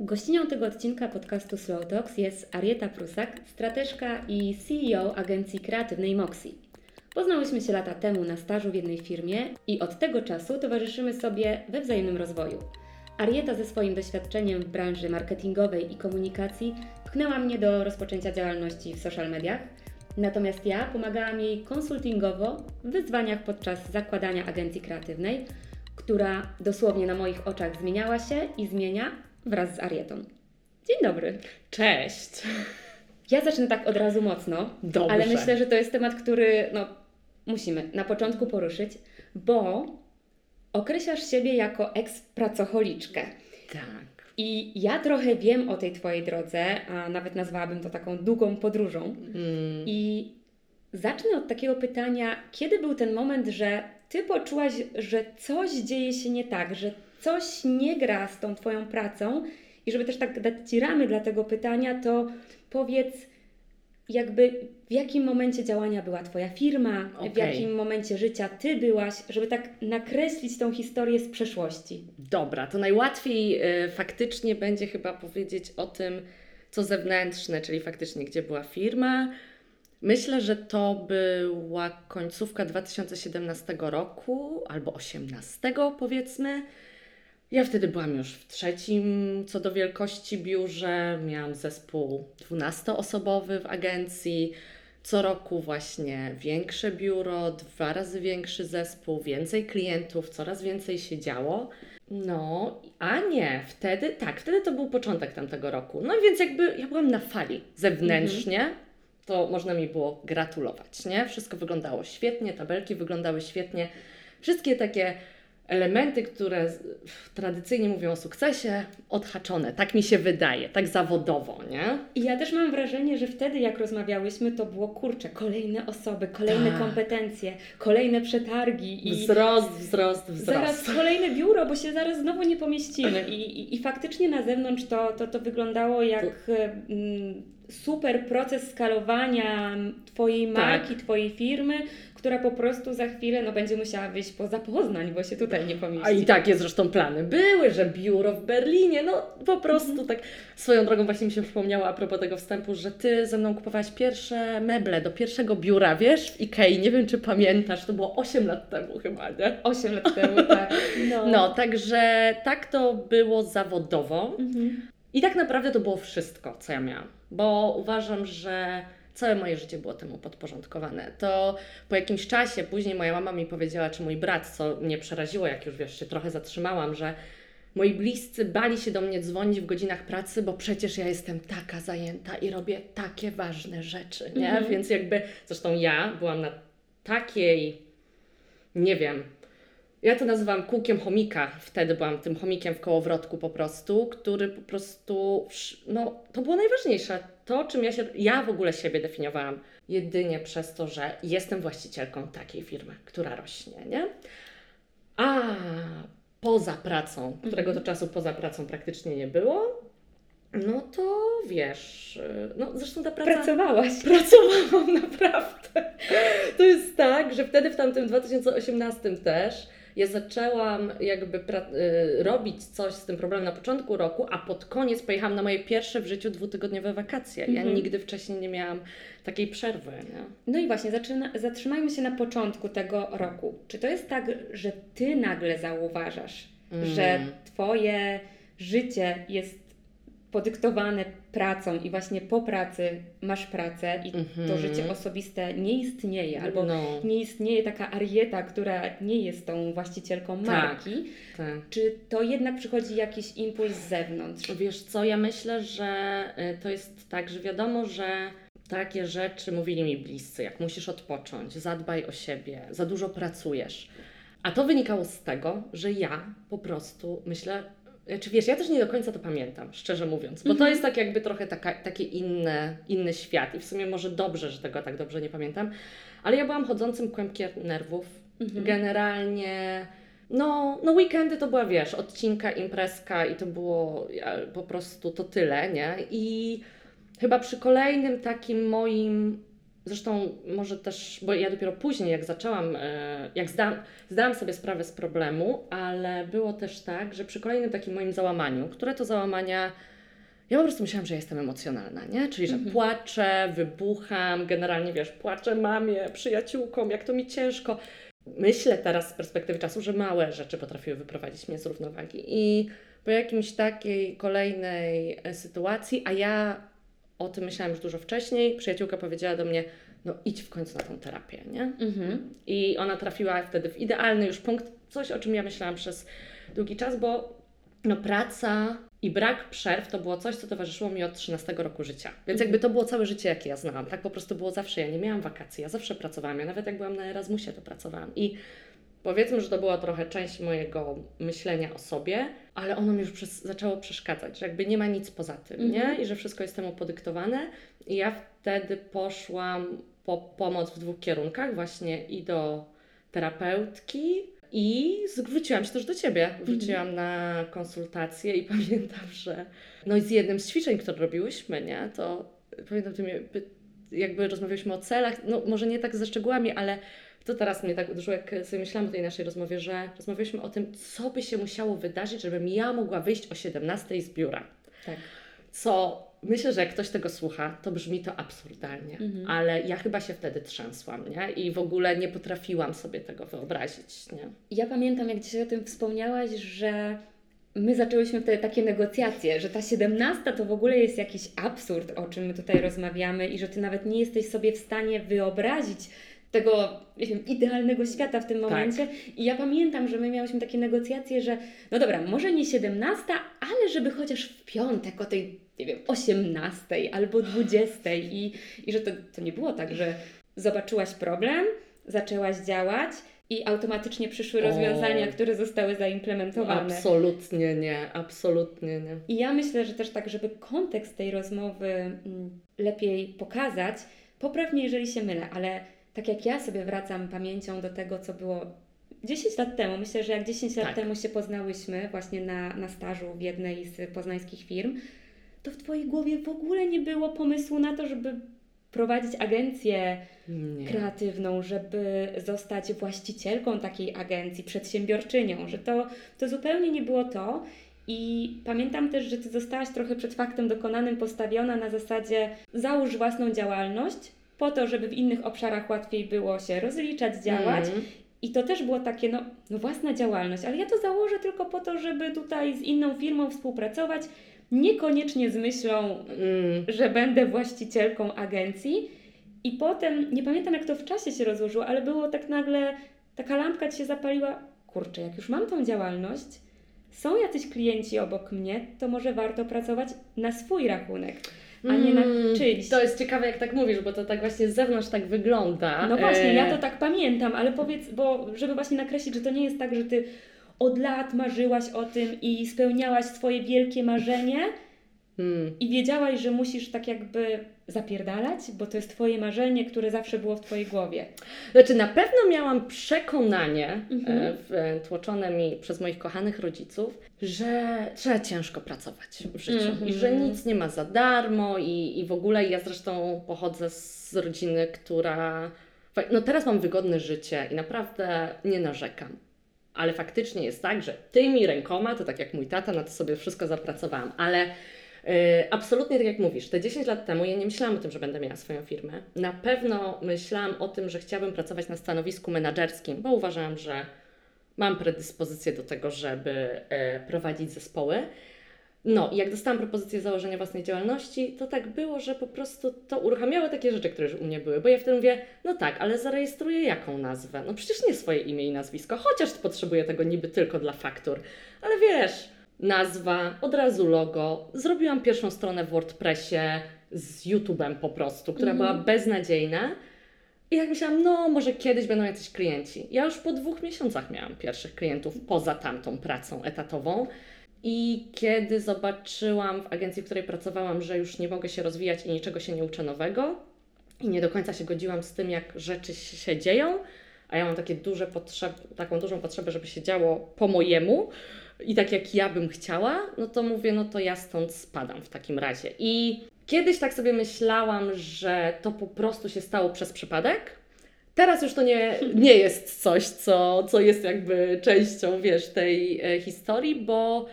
Gościnią tego odcinka podcastu Slow Talks jest Arieta Prusak, strateżka i CEO agencji kreatywnej Moxie. Poznałyśmy się lata temu na stażu w jednej firmie i od tego czasu towarzyszymy sobie we wzajemnym rozwoju. Arieta ze swoim doświadczeniem w branży marketingowej i komunikacji pchnęła mnie do rozpoczęcia działalności w social mediach, natomiast ja pomagałam jej konsultingowo w wyzwaniach podczas zakładania agencji kreatywnej, która dosłownie na moich oczach zmieniała się i zmienia wraz z Arietą. Dzień dobry. Cześć. Ja zacznę tak od razu mocno, Dobrze. ale myślę, że to jest temat, który no, musimy na początku poruszyć, bo określasz siebie jako eks-pracocholiczkę. Tak. I ja trochę wiem o tej Twojej drodze, a nawet nazwałabym to taką długą podróżą. Mm, I zacznę od takiego pytania, kiedy był ten moment, że Ty poczułaś, że coś dzieje się nie tak, że coś nie gra z tą Twoją pracą i żeby też tak dać Ci ramy dla tego pytania, to powiedz jakby w jakim momencie działania była Twoja firma, w Okej. jakim momencie życia Ty byłaś, żeby tak nakreślić tą historię z przeszłości. Dobra, to najłatwiej y, faktycznie będzie chyba powiedzieć o tym, co zewnętrzne, czyli faktycznie gdzie była firma. Myślę, że to była końcówka 2017 roku albo 18 powiedzmy. Ja wtedy byłam już w trzecim co do wielkości biurze. Miałam zespół 12-osobowy w agencji. Co roku właśnie większe biuro, dwa razy większy zespół, więcej klientów, coraz więcej się działo. No, a nie, wtedy, tak, wtedy to był początek tamtego roku. No więc jakby ja byłam na fali zewnętrznie, to można mi było gratulować, nie? Wszystko wyglądało świetnie, tabelki wyglądały świetnie. Wszystkie takie elementy, które tradycyjnie mówią o sukcesie, odhaczone. Tak mi się wydaje, tak zawodowo, nie? I ja też mam wrażenie, że wtedy jak rozmawiałyśmy, to było kurczę, kolejne osoby, kolejne Tak. kompetencje, kolejne przetargi i Wzrost, wzrost, wzrost. zaraz kolejne biuro, bo się zaraz znowu nie pomieścimy. I, i, i faktycznie na zewnątrz to, to, to wyglądało jak mm, super proces skalowania Twojej marki, Twojej firmy, która po prostu za chwilę no, będzie musiała wyjść poza Poznań, bo się tutaj nie pomieści. A i takie zresztą plany były, że biuro w Berlinie, no po prostu tak. Swoją drogą właśnie mi się przypomniało a propos tego wstępu, że Ty ze mną kupowałaś pierwsze meble do pierwszego biura, wiesz, w Ikei, nie wiem czy pamiętasz, to było 8 lat temu chyba, nie? 8 lat temu, tak. No. No, także tak to było zawodowo. Mhm. I tak naprawdę to było wszystko, co ja miałam, bo uważam, że całe moje życie było temu podporządkowane. To po jakimś czasie później moja mama mi powiedziała, czy mój brat, co mnie przeraziło, jak już wiesz, się trochę zatrzymałam, że moi bliscy bali się do mnie dzwonić w godzinach pracy, bo przecież ja jestem taka zajęta i robię takie ważne rzeczy, nie? Mhm. Więc jakby, zresztą ja byłam na takiej, nie wiem, ja to nazywam kółkiem chomika. Wtedy byłam tym chomikiem w kołowrotku po prostu, który po prostu, no to było najważniejsze. To, czym ja się, ja w ogóle siebie definiowałam jedynie przez to, że jestem właścicielką takiej firmy, która rośnie, nie? A poza pracą, którego to czasu poza pracą praktycznie nie było, no to wiesz, no zresztą ta praca... Pracowałaś. Pracowałam naprawdę. To jest tak, że wtedy w tamtym 2018 też ja zaczęłam jakby y, robić coś z tym problemem na początku roku, a pod koniec pojechałam na moje pierwsze w życiu dwutygodniowe wakacje. Ja Mhm. nigdy wcześniej nie miałam takiej przerwy. Nie? No i właśnie, zaczyna, zatrzymajmy się na początku tego roku. Czy to jest tak, że ty nagle zauważasz, Mm. że twoje życie jest podyktowane pracą i właśnie po pracy masz pracę i to Mhm. życie osobiste nie istnieje, albo no, nie istnieje taka arieta, która nie jest tą właścicielką Tak. marki. tak. Czy to jednak przychodzi jakiś impuls z zewnątrz? Wiesz co, ja myślę, że y, to jest tak, że wiadomo, że takie rzeczy mówili mi bliscy, jak musisz odpocząć, zadbaj o siebie, za dużo pracujesz. A to wynikało z tego, że ja po prostu myślę, czy wiesz, ja też nie do końca to pamiętam, szczerze mówiąc, bo to Mhm. jest tak jakby trochę taka, takie inne, inny świat i w sumie może dobrze, że tego tak dobrze nie pamiętam, ale ja byłam chodzącym kłębkiem nerwów, Mhm. Generalnie, no, no weekendy to była, wiesz, odcinka, imprezka i to było po prostu to tyle, nie? I chyba przy kolejnym takim moim Zresztą może też, bo ja dopiero później, jak zaczęłam, e, jak zdałam, zdałam sobie sprawę z problemu, ale było też tak, że przy kolejnym takim moim załamaniu, które to załamania, ja po prostu myślałam, że jestem emocjonalna, nie? Czyli, że Mhm. płaczę, wybucham, generalnie wiesz, płaczę mamie, przyjaciółkom, jak to mi ciężko. Myślę teraz z perspektywy czasu, że małe rzeczy potrafiły wyprowadzić mnie z równowagi. I po jakimś takiej kolejnej e, sytuacji, a ja o tym myślałam już dużo wcześniej, przyjaciółka powiedziała do mnie, no idź w końcu na tą terapię, nie? Mhm. I ona trafiła wtedy w idealny już punkt, coś o czym ja myślałam przez długi czas, bo no, praca i brak przerw to było coś, co towarzyszyło mi od 13 roku życia. Więc jakby to było całe życie, jakie ja znałam. Tak po prostu było zawsze. Ja nie miałam wakacji, ja zawsze pracowałam. Ja nawet jak byłam na Erasmusie, to pracowałam. I powiedzmy, że to była trochę część mojego myślenia o sobie, ale ono mi już przez, zaczęło przeszkadzać, że jakby nie ma nic poza tym, Mhm. nie? I że wszystko jest temu podyktowane. I ja wtedy poszłam po pomoc w dwóch kierunkach, właśnie i do terapeutki, i zwróciłam się też do Ciebie. Wróciłam na konsultację i pamiętam, że no i z jednym z ćwiczeń, które robiłyśmy, nie, to pamiętam, Ty mnie, jakby rozmawialiśmy o celach, no może nie tak ze szczegółami, ale to teraz mnie tak uderzyło, jak sobie myślałam o tej naszej rozmowie, że rozmawialiśmy o tym, co by się musiało wydarzyć, żebym ja mogła wyjść o 17 z biura. Tak. Co myślę, że jak ktoś tego słucha, to brzmi to absurdalnie, Mhm. ale ja chyba się wtedy trzęsłam, nie? I w ogóle nie potrafiłam sobie tego wyobrazić, nie? Ja pamiętam, jak dzisiaj o tym wspomniałaś, że my zaczęłyśmy wtedy takie negocjacje, że ta 17 to w ogóle jest jakiś absurd, o czym my tutaj rozmawiamy i że ty nawet nie jesteś sobie w stanie wyobrazić tego nie wiem, idealnego świata w tym momencie. I ja pamiętam, że my miałyśmy takie negocjacje, że no dobra, może nie 17, ale żeby chociaż w piątek o tej, nie wiem, 18 albo 20 i, i że to, to nie było tak, że zobaczyłaś problem, zaczęłaś działać i automatycznie przyszły O. rozwiązania, które zostały zaimplementowane. Absolutnie nie, absolutnie nie. I ja myślę, że też tak, żeby kontekst tej rozmowy mm, lepiej pokazać, poprawnie, jeżeli się mylę, ale tak jak ja sobie wracam pamięcią do tego, co było 10 lat temu, myślę, że jak 10 lat Tak. temu się poznałyśmy właśnie na, na stażu w jednej z poznańskich firm, to w Twojej głowie w ogóle nie było pomysłu na to, żeby prowadzić agencję Nie. kreatywną, żeby zostać właścicielką takiej agencji, przedsiębiorczynią, że to, to zupełnie nie było to. I pamiętam też, że Ty zostałaś trochę przed faktem dokonanym postawiona na zasadzie załóż własną działalność, po to, żeby w innych obszarach łatwiej było się rozliczać, działać. Mm. I to też było takie, no, no własna działalność, ale ja to założę tylko po to, żeby tutaj z inną firmą współpracować, niekoniecznie z myślą, Mm. że będę właścicielką agencji. I potem, nie pamiętam jak to w czasie się rozłożyło, ale było tak nagle, taka lampka ci się zapaliła. Kurczę, jak już mam tą działalność, są jacyś klienci obok mnie, to może warto pracować na swój rachunek, a nie na Mm, czyjś. To jest ciekawe, jak tak mówisz, bo to tak właśnie z zewnątrz tak wygląda. No właśnie, E, ja to tak pamiętam, ale powiedz, bo żeby właśnie nakreślić, że to nie jest tak, że ty od lat marzyłaś o tym i spełniałaś swoje wielkie marzenie Mm. i wiedziałaś, że musisz tak jakby zapierdalać, bo to jest twoje marzenie, które zawsze było w twojej głowie. Znaczy, na pewno miałam przekonanie, Mhm. e, wtłoczone mi przez moich kochanych rodziców, że trzeba ciężko pracować w życiu Mhm. i że nic nie ma za darmo i, i w ogóle ja zresztą pochodzę z rodziny, która... No teraz mam wygodne życie i naprawdę nie narzekam. Ale faktycznie jest tak, że tymi rękoma, to tak jak mój tata, na to sobie wszystko zapracowałam, ale absolutnie tak jak mówisz, te 10 lat temu ja nie myślałam o tym, że będę miała swoją firmę. Na pewno myślałam o tym, że chciałabym pracować na stanowisku menedżerskim, bo uważałam, że mam predyspozycję do tego, żeby e, prowadzić zespoły. No i jak dostałam propozycję założenia własnej działalności, to tak było, że po prostu to uruchamiało takie rzeczy, które już u mnie były. Bo ja wtedy mówię, no tak, ale zarejestruję jaką nazwę? No przecież nie swoje imię i nazwisko, chociaż potrzebuję tego niby tylko dla faktur. Ale wiesz, nazwa, od razu logo. Zrobiłam pierwszą stronę w WordPressie z YouTube'em po prostu, która Mhm. była beznadziejna. I jak myślałam, no może kiedyś będą jacyś klienci. Ja już po dwóch miesiącach miałam pierwszych klientów poza tamtą pracą etatową. I kiedy zobaczyłam w agencji, w której pracowałam, że już nie mogę się rozwijać i niczego się nie uczę nowego, i nie do końca się godziłam z tym, jak rzeczy się dzieją, a ja mam takie duże potrzeb, taką dużą potrzebę, żeby się działo po mojemu i tak jak ja bym chciała, no to mówię, no to ja stąd spadam w takim razie. I Kiedyś tak sobie myślałam, że to po prostu się stało przez przypadek. Teraz już to nie, nie jest coś, co, co jest jakby częścią, wiesz, tej e, historii, bo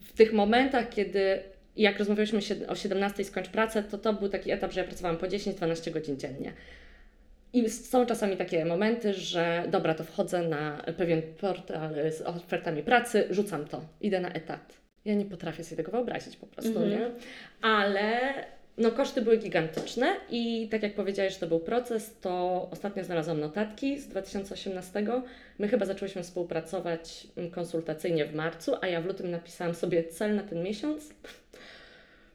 w tych momentach, kiedy jak rozmawialiśmy o 17 skończ pracę, to to był taki etap, że ja pracowałam po 10-12 godzin dziennie. I są czasami takie momenty, że dobra, to wchodzę na pewien portal z ofertami pracy, rzucam to, idę na etat. Ja nie potrafię sobie tego wyobrazić po prostu, mm -hmm. nie? Ale no koszty były gigantyczne i tak jak powiedziałeś, że to był proces, to ostatnio znalazłam notatki z 2018. My chyba zaczęłyśmy współpracować konsultacyjnie w marcu, a ja w lutym napisałam sobie cel na ten miesiąc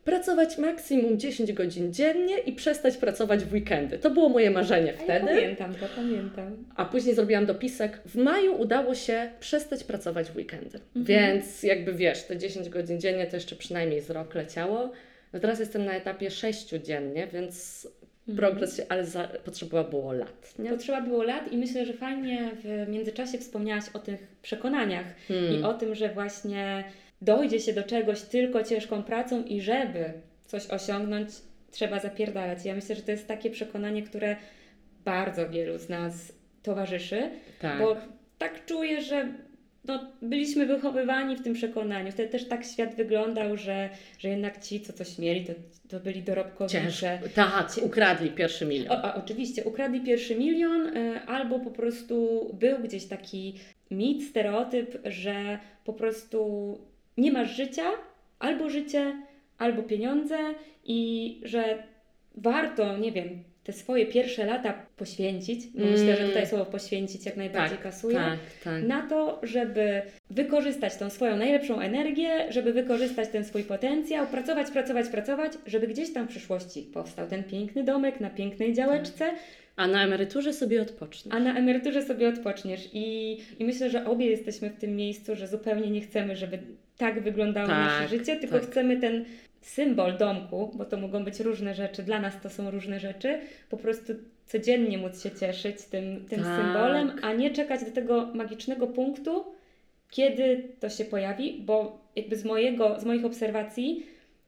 pracować maksimum 10 godzin dziennie i przestać pracować w weekendy. To było moje marzenie wtedy. Ja pamiętam to, pamiętam. A później zrobiłam dopisek. W maju udało się przestać pracować w weekendy. Mhm. Więc jakby wiesz, te 10 godzin dziennie to jeszcze przynajmniej z rok leciało. No teraz jestem na etapie 6 dziennie, więc mhm. progres się, ale za, potrzeba było lat. Nie? Potrzeba było lat i myślę, że fajnie w międzyczasie wspomniałaś o tych przekonaniach hmm. i o tym, że właśnie dojdzie się do czegoś tylko ciężką pracą i żeby coś osiągnąć, trzeba zapierdalać. Ja myślę, że to jest takie przekonanie, które bardzo wielu z nas towarzyszy, tak. bo tak czuję, że no, byliśmy wychowywani w tym przekonaniu. Wtedy też tak świat wyglądał, że, że jednak ci, co coś mieli, to, to byli dorobkowicze. Tak, ukradli pierwszy milion. O, oczywiście, ukradli pierwszy milion, y, albo po prostu był gdzieś taki mit, stereotyp, że po prostu nie masz życia, albo życie, albo pieniądze i że warto, nie wiem, te swoje pierwsze lata poświęcić, bo mm. myślę, że tutaj słowo poświęcić jak najbardziej tak, kasuje, tak, tak. na to, żeby wykorzystać tą swoją najlepszą energię, żeby wykorzystać ten swój potencjał, pracować, pracować, pracować, żeby gdzieś tam w przyszłości powstał ten piękny domek na pięknej działeczce. A na emeryturze sobie odpoczniesz. A na emeryturze sobie odpoczniesz. I, I myślę, że obie jesteśmy w tym miejscu, że zupełnie nie chcemy, żeby tak wyglądało tak, nasze życie, tylko tak. chcemy ten symbol domku, bo to mogą być różne rzeczy, dla nas to są różne rzeczy, po prostu codziennie móc się cieszyć tym, tym tak. symbolem, a nie czekać do tego magicznego punktu, kiedy to się pojawi, bo jakby z, mojego, z moich obserwacji,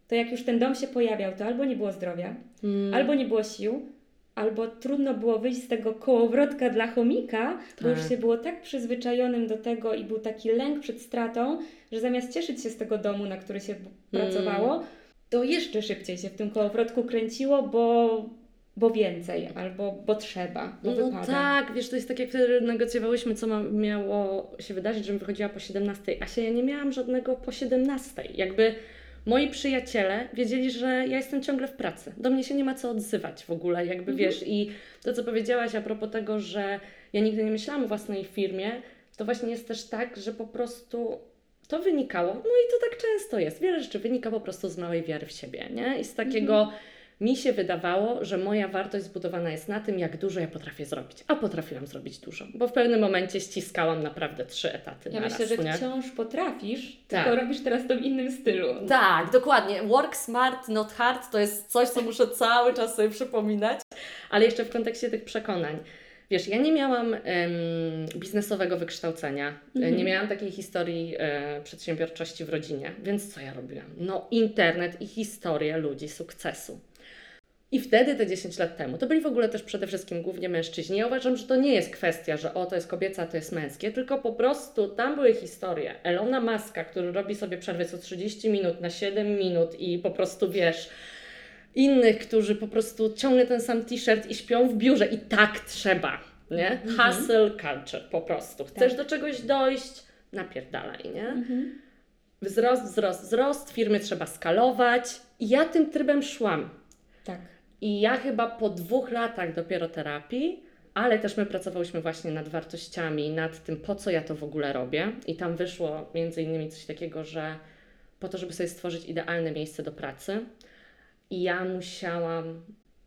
to jak już ten dom się pojawiał, to albo nie było zdrowia, hmm. albo nie było sił, albo trudno było wyjść z tego kołowrotka dla chomika, tak. bo już tak. się było tak przyzwyczajonym do tego i był taki lęk przed stratą, że zamiast cieszyć się z tego domu, na który się mm. pracowało, to jeszcze szybciej się w tym kołowrotku kręciło, bo, bo więcej, albo bo trzeba, bo no wypada. tak, wiesz, to jest tak jak wtedy negocjowałyśmy, co ma, miało się wydarzyć, żebym wychodziła po 17, a się ja nie miałam żadnego po 17. Jakby moi przyjaciele wiedzieli, że ja jestem ciągle w pracy. Do mnie się nie ma co odzywać w ogóle, jakby mhm. wiesz. I to, co powiedziałaś a propos tego, że ja nigdy nie myślałam o własnej firmie, to właśnie jest też tak, że po prostu to wynikało, no i to tak często jest. Wiele rzeczy wynika po prostu z małej wiary w siebie, nie? I z takiego. Mhm mi się wydawało, że moja wartość zbudowana jest na tym, jak dużo ja potrafię zrobić. A potrafiłam zrobić dużo, bo w pewnym momencie ściskałam naprawdę trzy etaty. Ja myślę, raz, że nie? wciąż potrafisz, tak. tylko robisz teraz to w innym stylu. Tak, dokładnie. Work smart, not hard to jest coś, co muszę cały czas sobie przypominać, ale jeszcze w kontekście tych przekonań. Wiesz, ja nie miałam um, biznesowego wykształcenia, mhm. nie miałam takiej historii e, przedsiębiorczości w rodzinie, więc co ja robiłam? No, internet i historia ludzi sukcesu. I wtedy, te 10 lat temu, to byli w ogóle też przede wszystkim głównie mężczyźni. Ja uważam, że to nie jest kwestia, że o, to jest kobieca, a to jest męskie, tylko po prostu tam były historie. Elona Maska, który robi sobie przerwę co 30 minut na 7 minut i po prostu wiesz, innych, którzy po prostu ciągnie ten sam t-shirt i śpią w biurze i tak trzeba, nie? Mhm. Hustle culture po prostu. Chcesz tak. do czegoś dojść, napierdalaj, nie? Mhm. Wzrost, wzrost, wzrost, firmy trzeba skalować i ja tym trybem szłam. Tak. I ja chyba po dwóch latach dopiero terapii, ale też my pracowałyśmy właśnie nad wartościami, nad tym, po co ja to w ogóle robię. I tam wyszło między innymi coś takiego, że po to, żeby sobie stworzyć idealne miejsce do pracy. I ja musiałam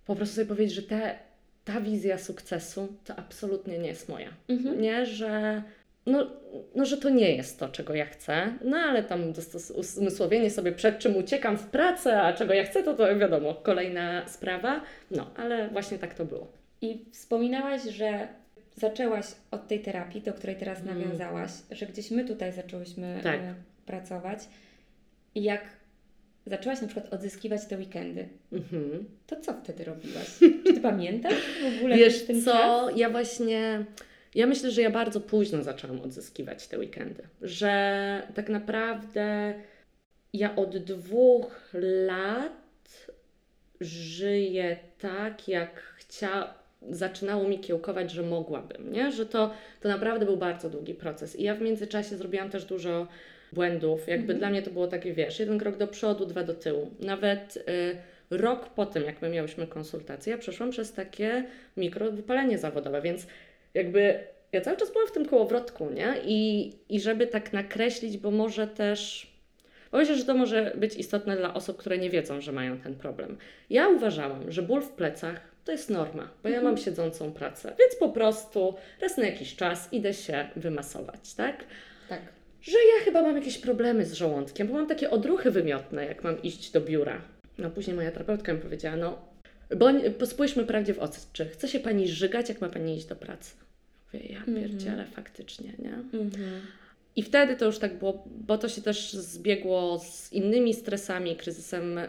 po prostu sobie powiedzieć, że te, ta wizja sukcesu to absolutnie nie jest moja. Mhm. Nie, że no, no, że to nie jest to, czego ja chcę, no ale tam usmysłowienie sobie, przed czym uciekam w pracę, a czego ja chcę, to to wiadomo, kolejna sprawa. No, ale właśnie tak to było. I wspominałaś, że zaczęłaś od tej terapii, do której teraz mm. nawiązałaś, że gdzieś my tutaj zaczęłyśmy tak. E, pracować. I jak zaczęłaś na przykład odzyskiwać te weekendy, Mhm. to co wtedy robiłaś? Czy ty pamiętasz w ogóle Wiesz ten co, czas? ja właśnie, ja myślę, że ja bardzo późno zaczęłam odzyskiwać te weekendy, że tak naprawdę ja od dwóch lat żyję tak, jak chcia, zaczynało mi kiełkować, że mogłabym, nie? Że to, to naprawdę był bardzo długi proces i ja w międzyczasie zrobiłam też dużo błędów, jakby Mhm. dla mnie to było takie, wiesz, jeden krok do przodu, dwa do tyłu. Nawet y, rok po tym, jak my miałyśmy konsultację, ja przeszłam przez takie mikrowypalenie zawodowe, więc jakby ja cały czas byłam w tym kołowrotku, nie? I, I żeby tak nakreślić, bo może też, bo myślę, że to może być istotne dla osób, które nie wiedzą, że mają ten problem. Ja uważałam, że ból w plecach to jest norma, bo ja mam siedzącą pracę, więc po prostu raz na jakiś czas idę się wymasować, tak? Tak. że ja chyba mam jakieś problemy z żołądkiem, bo mam takie odruchy wymiotne, jak mam iść do biura. No później moja terapeutka mi powiedziała, no, bo spójrzmy prawdzie w oczy, czy chce się Pani żygać, jak ma Pani iść do pracy? Mówię, ja Mhm. pierdzielę faktycznie, nie? Mhm. I wtedy to już tak było, bo to się też zbiegło z innymi stresami, kryzysem e,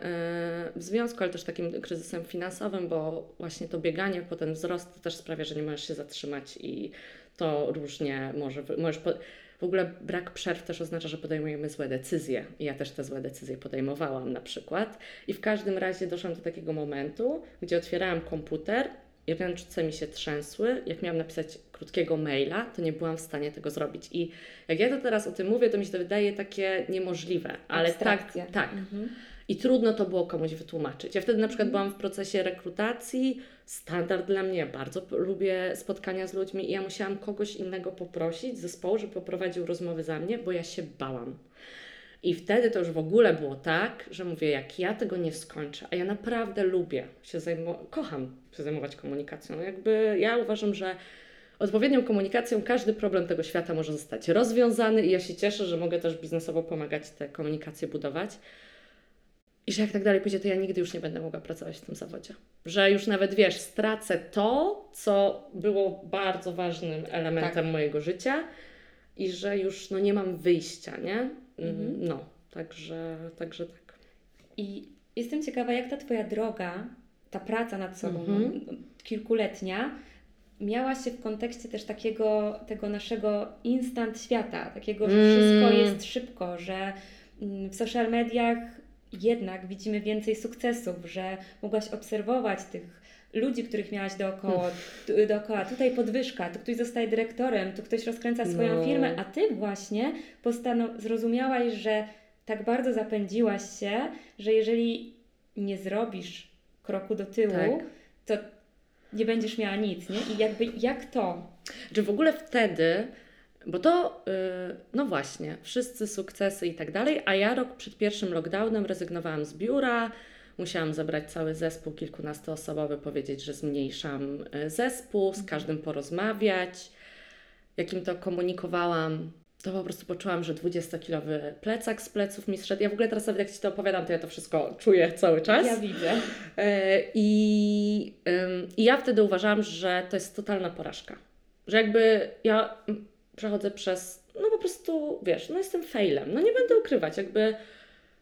w związku, ale też takim kryzysem finansowym, bo właśnie to bieganie po ten wzrost to też sprawia, że nie możesz się zatrzymać i to różnie może, możesz po, w ogóle brak przerw też oznacza, że podejmujemy złe decyzje. I ja też te złe decyzje podejmowałam na przykład. I w każdym razie doszłam do takiego momentu, gdzie otwierałam komputer i ręce mi się trzęsły. Jak miałam napisać krótkiego maila, to nie byłam w stanie tego zrobić. I jak ja to teraz o tym mówię, to mi się to wydaje takie niemożliwe, ale tak, Abstrakcja. tak. Mhm. I trudno to było komuś wytłumaczyć. Ja wtedy na przykład byłam w procesie rekrutacji, standard dla mnie, ja bardzo lubię spotkania z ludźmi i ja musiałam kogoś innego poprosić z zespołu, żeby poprowadził rozmowy za mnie, bo ja się bałam. I wtedy to już w ogóle było tak, że mówię, jak ja tego nie skończę, a ja naprawdę lubię się zajmować, kocham się zajmować komunikacją. Jakby ja uważam, że odpowiednią komunikacją każdy problem tego świata może zostać rozwiązany i ja się cieszę, że mogę też biznesowo pomagać te komunikacje budować. I że jak tak dalej pójdzie, to ja nigdy już nie będę mogła pracować w tym zawodzie. Że już nawet wiesz, stracę to, co było bardzo ważnym elementem mojego życia i że już no, nie mam wyjścia, nie? Mm, Mhm. No, także, także tak. I jestem ciekawa, jak ta Twoja droga, ta praca nad sobą, Mhm. no, kilkuletnia, miała się w kontekście też takiego, tego naszego instant świata, takiego, że Mm. wszystko jest szybko, że mm, w social mediach jednak widzimy więcej sukcesów, że mogłaś obserwować tych ludzi, których miałaś dookoła, tu- dookoła. Tutaj podwyżka, tu ktoś zostaje dyrektorem, tu ktoś rozkręca swoją No. firmę, a Ty właśnie postanow- zrozumiałaś, że tak bardzo zapędziłaś się, że jeżeli nie zrobisz kroku do tyłu, Tak. to nie będziesz miała nic, nie? I jakby jak to? Czy w ogóle wtedy, bo to, yy, no właśnie, wszyscy sukcesy i tak dalej, a ja rok przed pierwszym lockdownem rezygnowałam z biura, musiałam zebrać cały zespół kilkunastoosobowy, powiedzieć, że zmniejszam y, zespół, z każdym porozmawiać. Jak im to komunikowałam, to po prostu poczułam, że 20-kilowy plecak z pleców mi zszedł. Ja w ogóle teraz nawet jak Ci to opowiadam, to ja to wszystko czuję cały czas. Ja widzę. E, I, I ja wtedy uważałam, że to jest totalna porażka. Że jakby ja mm, przechodzę przez, no po prostu, wiesz, no jestem failem. No nie będę ukrywać, jakby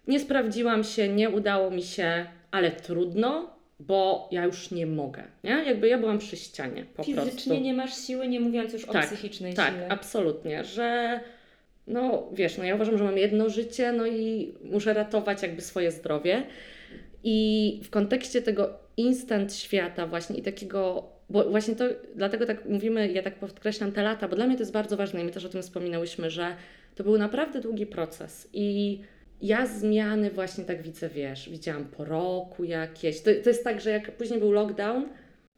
nie sprawdziłam się, nie udało mi się, ale trudno, bo ja już nie mogę, nie? Jakby ja byłam przy ścianie po Fizycznie prostu. nie masz siły, nie mówiąc już o Tak, psychicznej Tak, sile. absolutnie, że no wiesz, no ja uważam, że mam jedno życie, no i muszę ratować jakby swoje zdrowie. I w kontekście tego instant świata właśnie i takiego, bo właśnie to, dlatego tak mówimy, ja tak podkreślam te lata, bo dla mnie to jest bardzo ważne i my też o tym wspominałyśmy, że to był naprawdę długi proces i ja zmiany właśnie tak widzę, wiesz, widziałam po roku jakieś, to, to jest tak, że jak później był lockdown,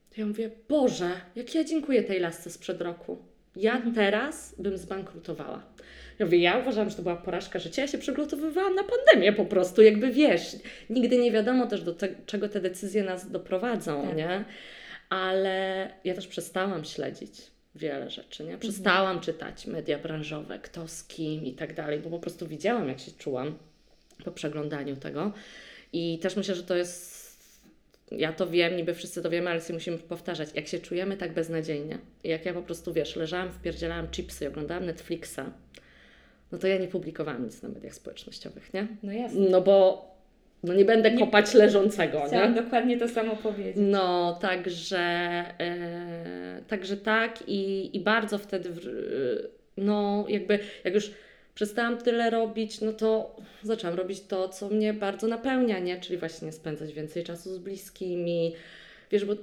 to ja mówię, Boże, jak ja dziękuję tej lasce sprzed roku. Ja teraz bym zbankrutowała. Ja mówię, ja uważam, że to była porażka życia. Ja się przygotowywałam na pandemię po prostu, jakby wiesz. Nigdy nie wiadomo też do te, czego te decyzje nas doprowadzą, Tak. nie? Ale ja też przestałam śledzić wiele rzeczy, nie? Przestałam czytać media branżowe, kto z kim i tak dalej, bo po prostu widziałam, jak się czułam po przeglądaniu tego. I też myślę, że to jest ja to wiem, niby wszyscy to wiemy, ale sobie musimy powtarzać. Jak się czujemy tak beznadziejnie, jak ja po prostu, wiesz, leżałam, wpierdzielałam chipsy oglądałam Netflixa, no to ja nie publikowałam nic na mediach społecznościowych, nie? No jasne. No bo no nie będę Nie- kopać leżącego, Chciałam nie? dokładnie to samo powiedzieć. No, także, e, także tak i, i bardzo wtedy, w, no jakby, jak już przestałam tyle robić, no to zaczęłam robić to, co mnie bardzo napełnia, nie? Czyli właśnie spędzać więcej czasu z bliskimi, wiesz, bo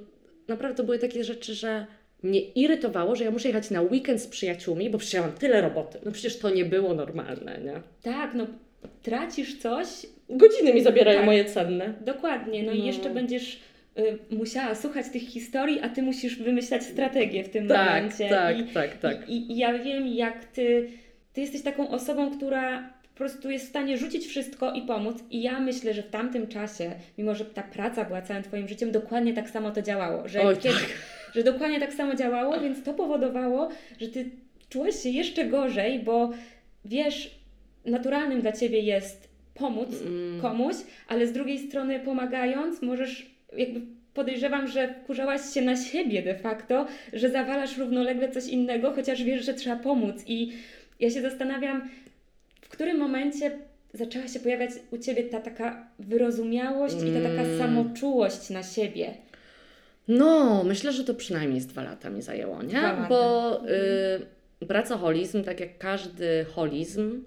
naprawdę to były takie rzeczy, że mnie irytowało, że ja muszę jechać na weekend z przyjaciółmi, bo przecież ja mam tyle roboty. No przecież to nie było normalne, nie? Tak, no tracisz coś, Godziny mi zabierają Tak. moje cenne. dokładnie, no, i No. jeszcze będziesz y, musiała słuchać tych historii, a ty musisz wymyślać strategię w tym Tak, momencie. tak, I, tak, tak. I, I ja wiem, jak ty, ty jesteś taką osobą, która po prostu jest w stanie rzucić wszystko i pomóc. I ja myślę, że w tamtym czasie, mimo że ta praca była całym Twoim życiem, dokładnie tak samo to działało. Że, Oj, kiedy, tak. że dokładnie tak samo działało, więc to powodowało, że Ty czułeś się jeszcze gorzej, bo wiesz, naturalnym dla Ciebie jest pomóc Mm. komuś, ale z drugiej strony pomagając, możesz jakby podejrzewam, że wkurzałaś się na siebie de facto, że zawalasz równolegle coś innego, chociaż wiesz, że trzeba pomóc. I ja się zastanawiam, w którym momencie zaczęła się pojawiać u Ciebie ta taka wyrozumiałość i ta taka Mm. samoczułość na siebie. No, myślę, że to przynajmniej z dwa lata mi zajęło, nie? Dwa lata. Bo y, pracoholizm, tak jak każdy holizm,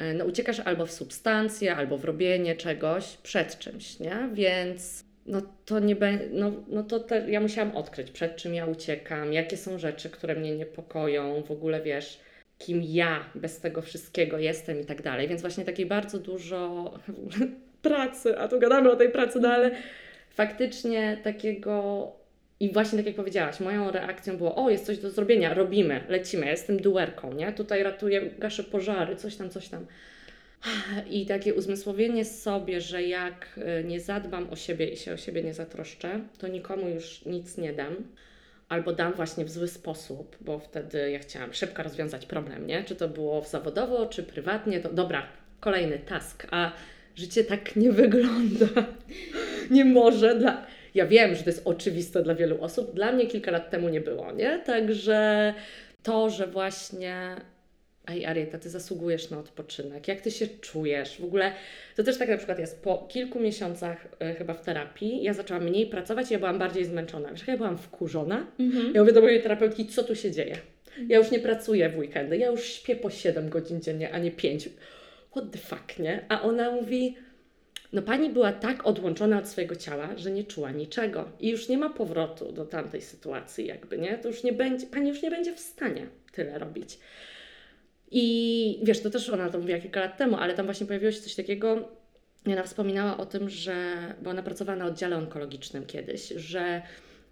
y, no uciekasz albo w substancje, albo w robienie czegoś przed czymś, nie? Więc no to nie będzie, no, no to te, ja musiałam odkryć, przed czym ja uciekam, jakie są rzeczy, które mnie niepokoją, w ogóle wiesz, kim ja bez tego wszystkiego jestem i tak dalej. Więc właśnie takiej bardzo dużo pracy, a tu gadamy o tej pracy, no ale faktycznie takiego i właśnie tak jak powiedziałaś, moją reakcją było, o jest coś do zrobienia, robimy, lecimy, ja jestem duerką, nie? Tutaj ratuję, gaszę pożary, coś tam, coś tam. I takie uzmysłowienie sobie, że jak y, nie zadbam o siebie i się o siebie nie zatroszczę, to nikomu już nic nie dam. Albo dam właśnie w zły sposób, bo wtedy ja chciałam szybko rozwiązać problem, nie? Czy to było zawodowo, czy prywatnie, to dobra, kolejny task, a życie tak nie wygląda. Nie może dla... Ja wiem, że to jest oczywiste dla wielu osób, dla mnie kilka lat temu nie było, nie? Także to, że właśnie Ej, Arieta, ty zasługujesz na odpoczynek. Jak ty się czujesz? W ogóle to też tak na przykład jest po kilku miesiącach e, chyba w terapii, ja zaczęłam mniej pracować i ja byłam bardziej zmęczona. Wiesz, ja byłam wkurzona? Mhm. Ja mówię do mojej terapeutki, co tu się dzieje? Ja już nie pracuję w weekendy, ja już śpię po 7 godzin dziennie, a nie 5. What the fuck, nie? A ona mówi, no pani była tak odłączona od swojego ciała, że nie czuła niczego i już nie ma powrotu do tamtej sytuacji jakby, nie? To już nie będzie, pani już nie będzie w stanie tyle robić. I wiesz, to też ona to mówiła kilka lat temu, ale tam właśnie pojawiło się coś takiego, ona wspominała o tym, że, bo ona pracowała na oddziale onkologicznym kiedyś, że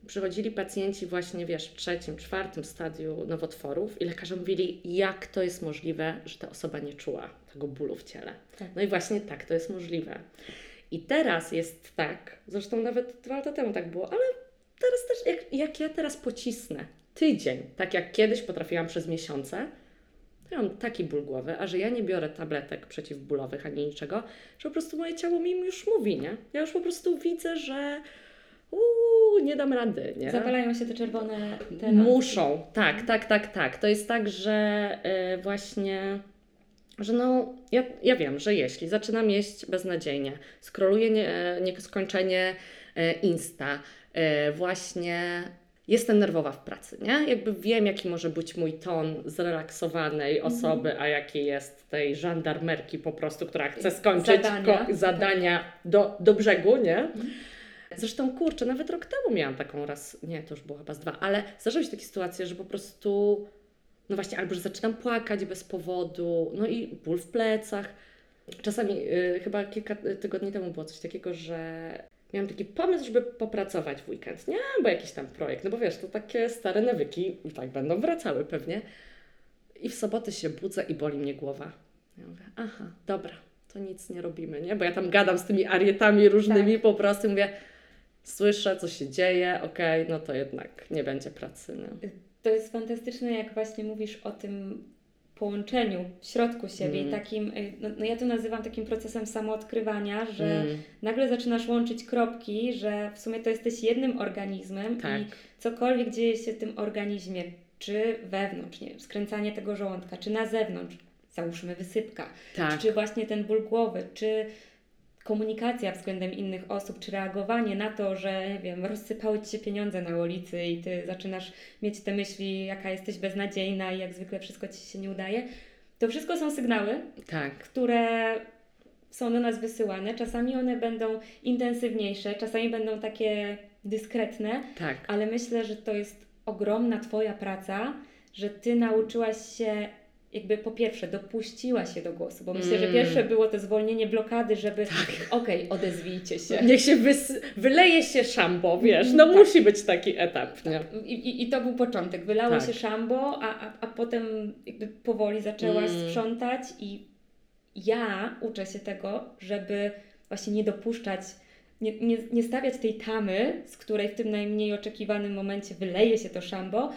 przychodzili pacjenci właśnie, wiesz, w trzecim, czwartym stadium nowotworów i lekarze mówili, jak to jest możliwe, że ta osoba nie czuła tego bólu w ciele. Tak. No i właśnie tak, to jest możliwe. I teraz jest tak, zresztą nawet dwa lata temu tak było, ale teraz też, jak, jak ja teraz pocisnę tydzień, tak jak kiedyś potrafiłam przez miesiące, to ja mam taki ból głowy, a że ja nie biorę tabletek przeciwbólowych ani niczego, że po prostu moje ciało mi już mówi, nie? Ja już po prostu widzę, że uuu, nie dam rady, nie? Zapalają się te czerwone te Muszą, tak, tak, tak, tak. To jest tak, że y, właśnie, że no, ja, ja wiem, że jeśli zaczynam jeść beznadziejnie, skroluję nie, nieskończenie y, Insta, y, właśnie jestem nerwowa w pracy, nie? Jakby wiem, jaki może być mój ton zrelaksowanej osoby, a jaki jest tej żandarmerki po prostu, która chce skończyć Zadania. ko- zadania do, do brzegu, nie? Zresztą kurczę, nawet rok temu miałam taką raz, nie, to już było chyba z dwa, ale zdarzały się takie sytuacje, że po prostu, no właśnie, albo że zaczynam płakać bez powodu, no i ból w plecach. Czasami, y, chyba kilka tygodni temu było coś takiego, że miałam taki pomysł, żeby popracować w weekend, nie? Bo jakiś tam projekt, no bo wiesz, to takie stare nawyki i tak będą wracały pewnie. I w sobotę się budzę i boli mnie głowa. Ja mówię, aha, dobra, to nic nie robimy, nie? Bo ja tam gadam z tymi arietami różnymi po prostu, mówię, słyszę, co się dzieje, okej, no to jednak nie będzie pracy, nie? To jest fantastyczne, jak właśnie mówisz o tym połączeniu w środku siebie i Mm. takim, y, no, no ja to nazywam takim procesem samoodkrywania, że Mm, nagle zaczynasz łączyć kropki, że w sumie to jesteś jednym organizmem tak, i cokolwiek dzieje się w tym organizmie, czy wewnątrz, nie wiem, skręcanie tego żołądka, czy na zewnątrz, załóżmy wysypka, tak, czy właśnie ten ból głowy, czy komunikacja względem innych osób, czy reagowanie na to, że nie wiem, rozsypały ci się pieniądze na ulicy i ty zaczynasz mieć te myśli, jaka jesteś beznadziejna i jak zwykle wszystko ci się nie udaje. To wszystko są sygnały, Tak. które są do nas wysyłane. Czasami one będą intensywniejsze, czasami będą takie dyskretne, Tak. ale myślę, że to jest ogromna Twoja praca, że Ty nauczyłaś się, jakby po pierwsze, dopuściłaś się do głosu, bo myślę, że Mm. pierwsze było to zwolnienie blokady, żeby Tak. okej, odezwijcie się. Niech się wys- wyleje się szambo, wiesz, no Tak. musi być taki etap, nie? I, i, I to był początek. Wylało Tak. się szambo, a, a, a potem jakby powoli zaczęłaś Mm. sprzątać i ja uczę się tego, żeby właśnie nie dopuszczać, nie, nie, nie stawiać tej tamy, z której w tym najmniej oczekiwanym momencie wyleje się to szambo,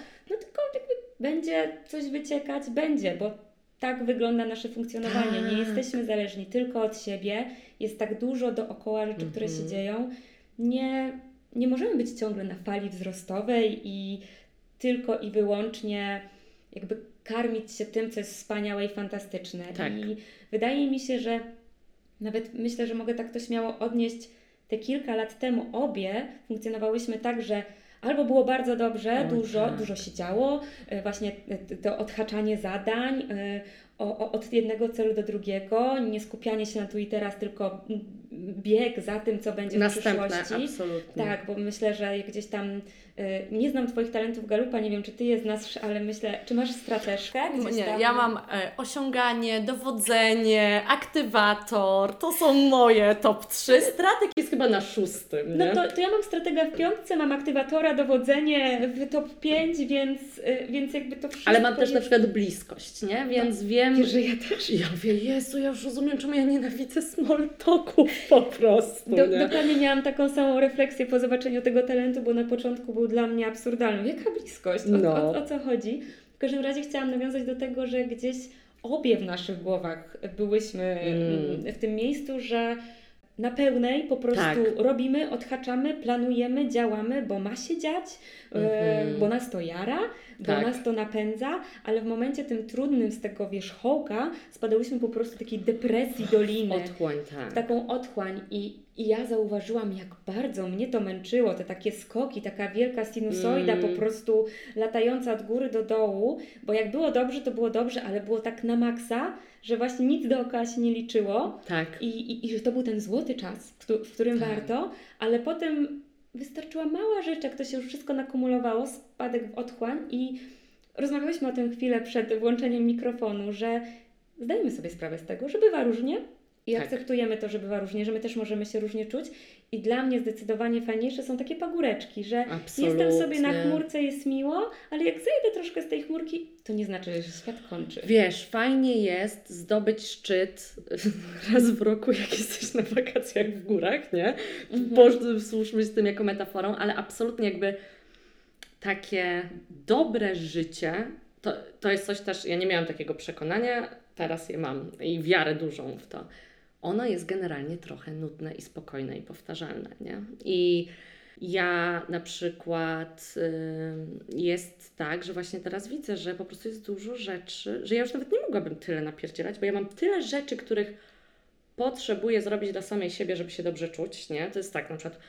będzie coś wyciekać, będzie, bo tak wygląda nasze funkcjonowanie. Nie Tak. jesteśmy zależni tylko od siebie, jest tak dużo dookoła rzeczy, które się Mhm. dzieją. Nie, nie możemy być ciągle na fali wzrostowej i tylko i wyłącznie jakby karmić się tym, co jest wspaniałe i fantastyczne. Tak. I wydaje mi się, że nawet myślę, że mogę tak to śmiało odnieść. Te kilka lat temu obie funkcjonowałyśmy tak, że albo było bardzo dobrze, Oj, dużo, tak. dużo się działo, e, właśnie e, to odhaczanie zadań, e, o, o, od jednego celu do drugiego, nie skupianie się na tu i teraz, tylko bieg za tym, co będzie w Następne, przyszłości. absolutnie. Tak, bo myślę, że jak gdzieś tam y, nie znam Twoich talentów galupa, nie wiem, czy Ty je znasz, ale myślę, czy masz strateżkę? Nie, tam... ja mam e, osiąganie, dowodzenie, aktywator. To są moje top 3. Stratek jest chyba na szóstym, No nie? to, to ja mam strategę w piątce, mam aktywatora, dowodzenie w top 5, więc, y, więc jakby to wszystko Ale mam też na jest... przykład bliskość, nie? Więc wiem, Wiesz, że ja też. Ja mówię, Jezu, ja już rozumiem, czemu ja nienawidzę small talków po prostu, Do, nie? dokładnie miałam taką samą refleksję po zobaczeniu tego talentu, bo na początku był dla mnie absurdalny. Jaka bliskość? O, No. o, o co chodzi? W każdym razie chciałam nawiązać do tego, że gdzieś obie w naszych głowach byłyśmy mm, w tym miejscu, że na pełnej po prostu Tak. robimy, odhaczamy, planujemy, działamy, bo ma się dziać, Mhm. bo nas to jara, bo Tak. nas to napędza, ale w momencie tym trudnym z tego wierzchołka spadałyśmy po prostu takiej depresji doliny Otchłań, w tak. taką otchłań i, i ja zauważyłam, jak bardzo mnie to męczyło, te takie skoki, taka wielka sinusoida Mm. po prostu latająca od góry do dołu, bo jak było dobrze, to było dobrze, ale było tak na maksa, że właśnie nic dookoła się nie liczyło Tak. i, i, i że to był ten złoty czas, w, któ- w którym Tak. warto, ale potem wystarczyła mała rzecz, jak to się już wszystko nakumulowało, spadek w otchłań i rozmawiałyśmy o tym chwilę przed włączeniem mikrofonu, że zdajemy sobie sprawę z tego, że bywa różnie i Tak. akceptujemy to, że bywa różnie, że my też możemy się różnie czuć i dla mnie zdecydowanie fajniejsze są takie pagóreczki, że Absolutnie. jestem sobie na chmurce, jest miło, ale jak zejdę troszkę z tej chmurki, to nie znaczy, że się świat kończy. Wiesz, fajnie jest zdobyć szczyt raz w roku, jak jesteś na wakacjach w górach, nie? Mhm. Posłuchajmy z tym jako metaforą, ale absolutnie jakby takie dobre życie, to, to jest coś też, ja nie miałam takiego przekonania, teraz je mam i wiarę dużą w to. Ono jest generalnie trochę nudne i spokojne i powtarzalne, nie? I ja na przykład y, jest tak, że właśnie teraz widzę, że po prostu jest dużo rzeczy, że ja już nawet nie mogłabym tyle napierdzielać, bo ja mam tyle rzeczy, których potrzebuję zrobić dla samej siebie, żeby się dobrze czuć, nie? To jest tak na przykład,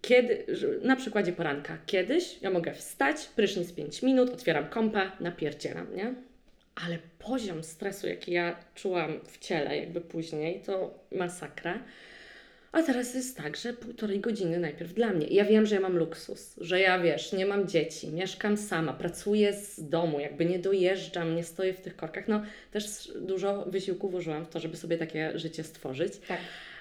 kiedy, na przykładzie poranka, kiedyś ja mogę wstać, prysznic 5 minut, otwieram kompa, napierdzielam, nie? Ale poziom stresu, jaki ja czułam w ciele jakby później, to masakra. A teraz jest tak, że półtorej godziny najpierw dla mnie. Ja wiem, że ja mam luksus, że ja wiesz, nie mam dzieci, mieszkam sama, pracuję z domu, jakby nie dojeżdżam, nie stoję w tych korkach. No też dużo wysiłku włożyłam w to, żeby sobie takie życie stworzyć. Tak.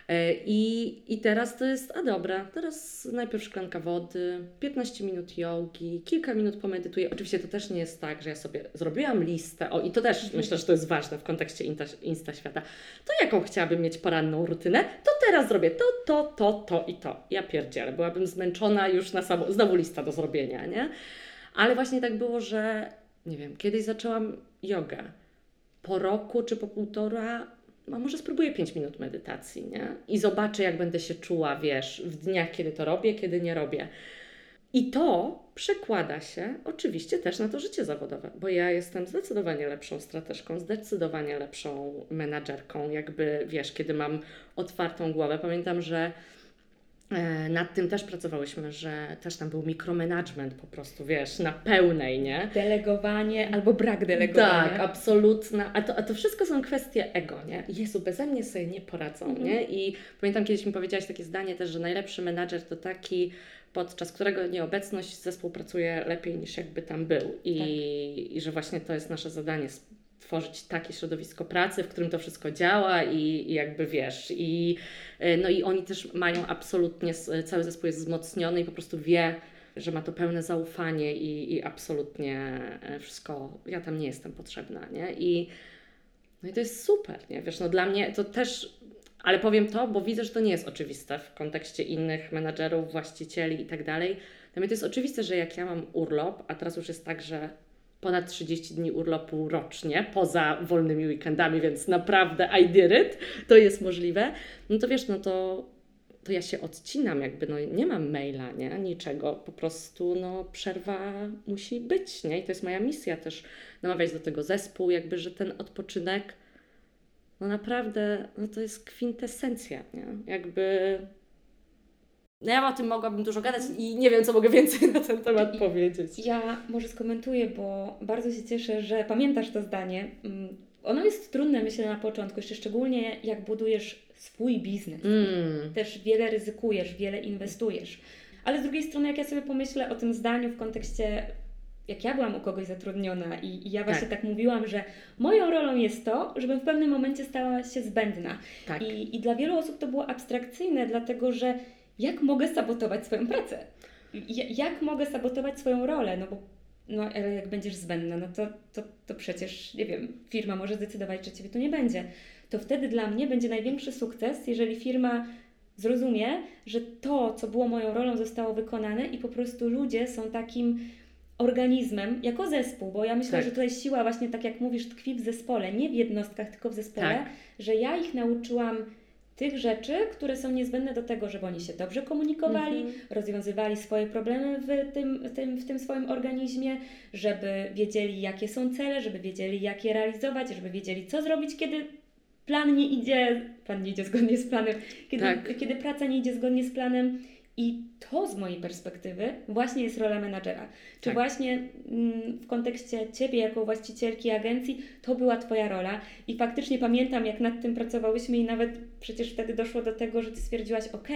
E, I, I teraz to jest, a dobra, teraz najpierw szklanka wody, 15 minut jogi, kilka minut pomedytuję. Oczywiście to też nie jest tak, że ja sobie zrobiłam listę, o i to też myślę, że to jest ważne w kontekście insta, insta świata. To jaką chciałabym mieć poranną rutynę, to teraz zrobię to, to, to, to i to. Ja pierdzielę, byłabym zmęczona już na samo, znowu lista do zrobienia, nie? Ale właśnie tak było, że nie wiem, kiedyś zaczęłam jogę. Po roku czy po półtora a może spróbuję 5 minut medytacji, nie? I zobaczę, jak będę się czuła, wiesz, w dniach, kiedy to robię, kiedy nie robię. I to przekłada się oczywiście też na to życie zawodowe, bo ja jestem zdecydowanie lepszą strateżką, zdecydowanie lepszą menadżerką, jakby wiesz, kiedy mam otwartą głowę. Pamiętam, że nad tym też pracowałyśmy, że też tam był mikromanagement po prostu, wiesz, na pełnej, nie? Delegowanie albo brak delegowania. Tak, absolutna. A to, a to wszystko są kwestie ego, nie? Jezu, beze mnie sobie nie poradzą, Mhm. nie? I pamiętam kiedyś mi powiedziałaś takie zdanie też, że najlepszy menadżer to taki, podczas którego nieobecność zespół pracuje lepiej niż jakby tam był. I, Tak. i że właśnie to jest nasze zadanie, stworzyć takie środowisko pracy, w którym to wszystko działa i, i jakby wiesz, i y, no i oni też mają absolutnie, cały zespół jest wzmocniony i po prostu wie, że ma to pełne zaufanie i, i absolutnie e, wszystko, ja tam nie jestem potrzebna, nie? I, no i to jest super, nie? Wiesz, no dla mnie to też, ale powiem to, bo widzę, że to nie jest oczywiste w kontekście innych menadżerów, właścicieli i tak dalej. Dla mnie to jest oczywiste, że jak ja mam urlop, a teraz już jest tak, że ponad 30 dni urlopu rocznie, poza wolnymi weekendami, więc naprawdę I did it, to jest możliwe, no to wiesz, no to to ja się odcinam, jakby no nie mam maila, nie, niczego, po prostu no przerwa musi być, nie, i to jest moja misja też namawiać do tego zespół, jakby, że ten odpoczynek, no naprawdę, no to jest kwintesencja, nie, jakby No ja o tym mogłabym dużo gadać i nie wiem, co mogę więcej na ten temat I- powiedzieć. Ja może skomentuję, bo bardzo się cieszę, że pamiętasz to zdanie. Mm, Ono jest trudne, myślę, na początku, jeszcze szczególnie jak budujesz swój biznes. mm, Też wiele ryzykujesz, wiele inwestujesz. Ale z drugiej strony, jak ja sobie pomyślę o tym zdaniu w kontekście, jak ja byłam u kogoś zatrudniona i, i ja właśnie tak. mówiłam, że moją rolą jest to, żebym w pewnym momencie stała się zbędna. tak, I, I dla wielu osób to było abstrakcyjne, dlatego że jak mogę sabotować swoją pracę? Ja- Jak mogę sabotować swoją rolę? No bo no, ale jak będziesz zbędna, no to, to, to przecież, nie wiem, firma może zdecydować, że Ciebie tu nie będzie. To wtedy dla mnie będzie największy sukces, jeżeli firma zrozumie, że to, co było moją rolą, zostało wykonane i po prostu ludzie są takim organizmem jako zespół, bo ja myślę, Tak. że tutaj siła właśnie, tak jak mówisz, tkwi w zespole, nie w jednostkach, tylko w zespole, Tak. że ja ich nauczyłam tych rzeczy, które są niezbędne do tego, żeby oni się dobrze komunikowali, Mhm. rozwiązywali swoje problemy w tym, w, tym, w tym swoim organizmie, żeby wiedzieli, jakie są cele, żeby wiedzieli, jak je realizować, żeby wiedzieli, co zrobić, kiedy plan nie idzie, plan nie idzie zgodnie z planem, kiedy, Tak. kiedy praca nie idzie zgodnie z planem. I to z mojej perspektywy właśnie jest rola menadżera. Czy Tak. właśnie mm, w kontekście Ciebie jako właścicielki agencji to była Twoja rola i faktycznie pamiętam jak nad tym pracowałyśmy i nawet przecież wtedy doszło do tego, że Ty stwierdziłaś ok,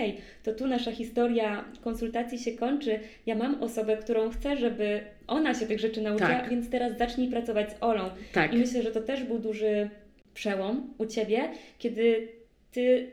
to tu nasza historia konsultacji się kończy, ja mam osobę, którą chcę, żeby ona się tych rzeczy nauczyła, Tak. więc teraz zacznij pracować z Olą. tak, I myślę, że to też był duży przełom u Ciebie, kiedy Ty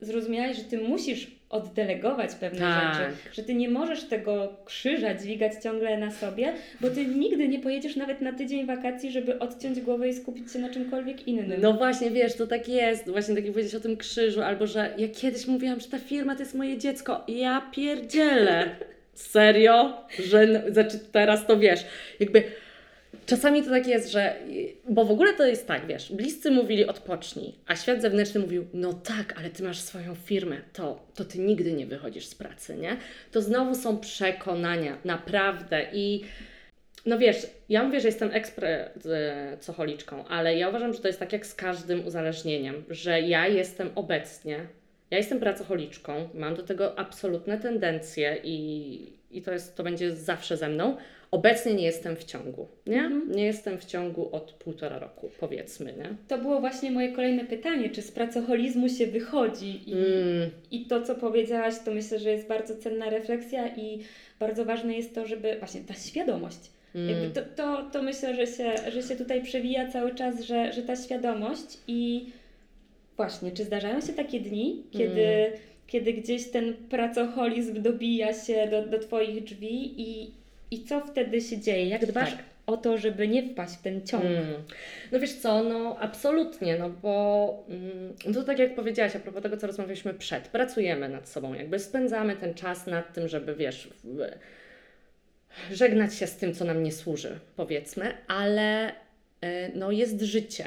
zrozumiałaś, że Ty musisz oddelegować pewne Tak. rzeczy, że Ty nie możesz tego krzyża dźwigać ciągle na sobie, bo Ty nigdy nie pojedziesz nawet na tydzień wakacji, żeby odciąć głowę i skupić się na czymkolwiek innym. No właśnie, wiesz, to tak jest, właśnie tak jak powiedzieć o tym krzyżu, albo że ja kiedyś mówiłam, że ta firma to jest moje dziecko, ja pierdzielę. Serio? Że znaczy teraz to wiesz, jakby czasami to tak jest, że bo w ogóle to jest tak, wiesz, bliscy mówili odpocznij, a świat zewnętrzny mówił, no tak, ale ty masz swoją firmę, to, to ty nigdy nie wychodzisz z pracy, nie? To znowu są przekonania, naprawdę i no wiesz, ja mówię, że jestem ekspresocholiczką, ale ja uważam, że to jest tak jak z każdym uzależnieniem, że ja jestem obecnie, ja jestem pracocholiczką, mam do tego absolutne tendencje i, i to, jest, to będzie zawsze ze mną. Obecnie nie jestem w ciągu, nie? Mhm. Nie jestem w ciągu od półtora roku, powiedzmy, nie? To było właśnie moje kolejne pytanie, czy z pracoholizmu się wychodzi i, Mm, I to, co powiedziałaś, to myślę, że jest bardzo cenna refleksja i bardzo ważne jest to, żeby właśnie ta świadomość. Mm, to, to, to myślę, że się, że się tutaj przewija cały czas, że, że ta świadomość i właśnie, czy zdarzają się takie dni, kiedy, Mm. kiedy gdzieś ten pracoholizm dobija się do, do Twoich drzwi i, i co wtedy się dzieje? Jak dbasz Tak. o to, żeby nie wpaść w ten ciąg? Mm. No wiesz co, no absolutnie, no bo mm, to tak jak powiedziałaś a propos tego, co rozmawialiśmy przed, pracujemy nad sobą, jakby spędzamy ten czas nad tym, żeby wiesz, w, żegnać się z tym, co nam nie służy, powiedzmy, ale y, no jest życie.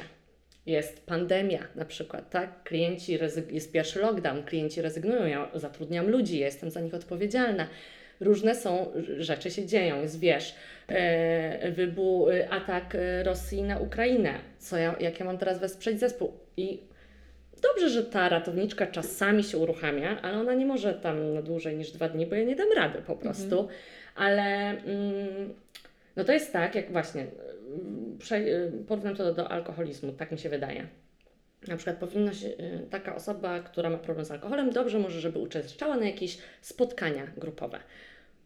Jest pandemia na przykład, tak? Klienci, rezyg- jest pierwszy lockdown, klienci rezygnują, ja zatrudniam ludzi, ja jestem za nich odpowiedzialna. Różne są rzeczy się dzieją, jest wiesz, e, wybuch, atak e, Rosji na Ukrainę, co ja, jak ja mam teraz wesprzeć zespół i dobrze, że ta ratowniczka czasami się uruchamia, ale ona nie może tam na dłużej niż dwa dni, bo ja nie dam rady po prostu, mhm. ale mm, no to jest tak, jak właśnie porównam to do alkoholizmu, tak mi się wydaje. Na przykład powinna się, y, taka osoba, która ma problem z alkoholem, dobrze może, żeby uczestniczyła na jakieś spotkania grupowe.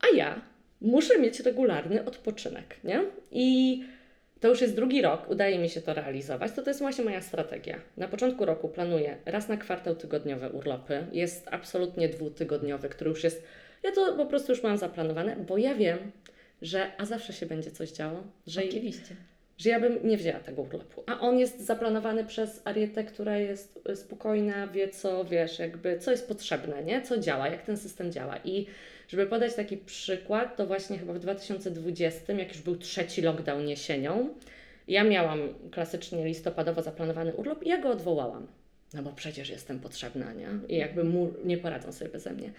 A ja muszę mieć regularny odpoczynek, nie? I to już jest drugi rok, udaje mi się to realizować, to to jest właśnie moja strategia. Na początku roku planuję raz na kwartał tygodniowe urlopy. Jest absolutnie dwutygodniowy, który już jest, ja to po prostu już mam zaplanowane, bo ja wiem, że a zawsze się będzie coś działo. Że Oczywiście że ja bym nie wzięła tego urlopu. A on jest zaplanowany przez Arietę, która jest y, spokojna, wie co, wiesz, jakby co jest potrzebne, nie? Co działa, jak ten system działa. I żeby podać taki przykład, to właśnie chyba w 2020, jak już był trzeci lockdown jesienią, ja miałam klasycznie listopadowo zaplanowany urlop i ja go odwołałam. No bo przecież jestem potrzebna, nie? I jakby mu nie poradzą sobie beze mnie.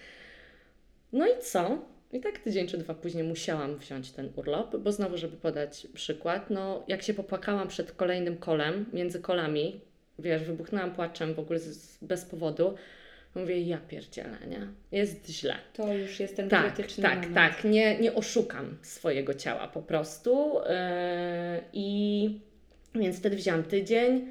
No i co? I tak tydzień czy dwa później musiałam wziąć ten urlop, bo znowu, żeby podać przykład, no jak się popłakałam przed kolejnym kolem, między kolami, wiesz, wybuchnęłam płaczem w ogóle z, bez powodu, mówię, ja pierdzielę, nie? Jest źle. To już jest ten tak, krytyczny Tak, moment. tak, nie, nie oszukam swojego ciała po prostu yy, i więc wtedy wziąłam tydzień,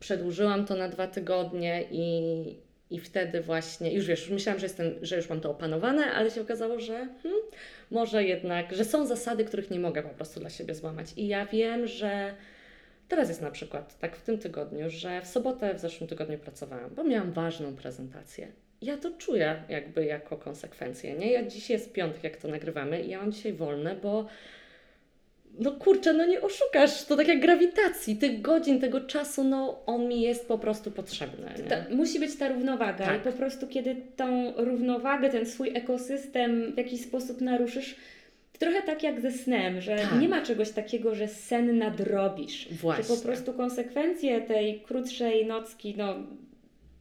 przedłużyłam to na dwa tygodnie i, i wtedy właśnie, już wiesz, myślałam, że, jestem, że już mam to opanowane, ale się okazało, że hmm, może jednak, że są zasady, których nie mogę po prostu dla siebie złamać. I ja wiem, że teraz jest na przykład tak w tym tygodniu, że w sobotę w zeszłym tygodniu pracowałam, bo miałam ważną prezentację. Ja to czuję jakby jako konsekwencję, nie? Ja dzisiaj jest piątek, jak to nagrywamy i ja mam dzisiaj wolne, bo no kurczę, no nie oszukasz, to tak jak grawitacji, tych godzin, tego czasu, no on mi jest po prostu potrzebny. Ta, musi być ta równowaga tak. i po prostu kiedy tą równowagę, ten swój ekosystem w jakiś sposób naruszysz, trochę tak jak ze snem, że tak. nie ma czegoś takiego, że sen nadrobisz. Właśnie. Że po prostu konsekwencje tej krótszej nocki, no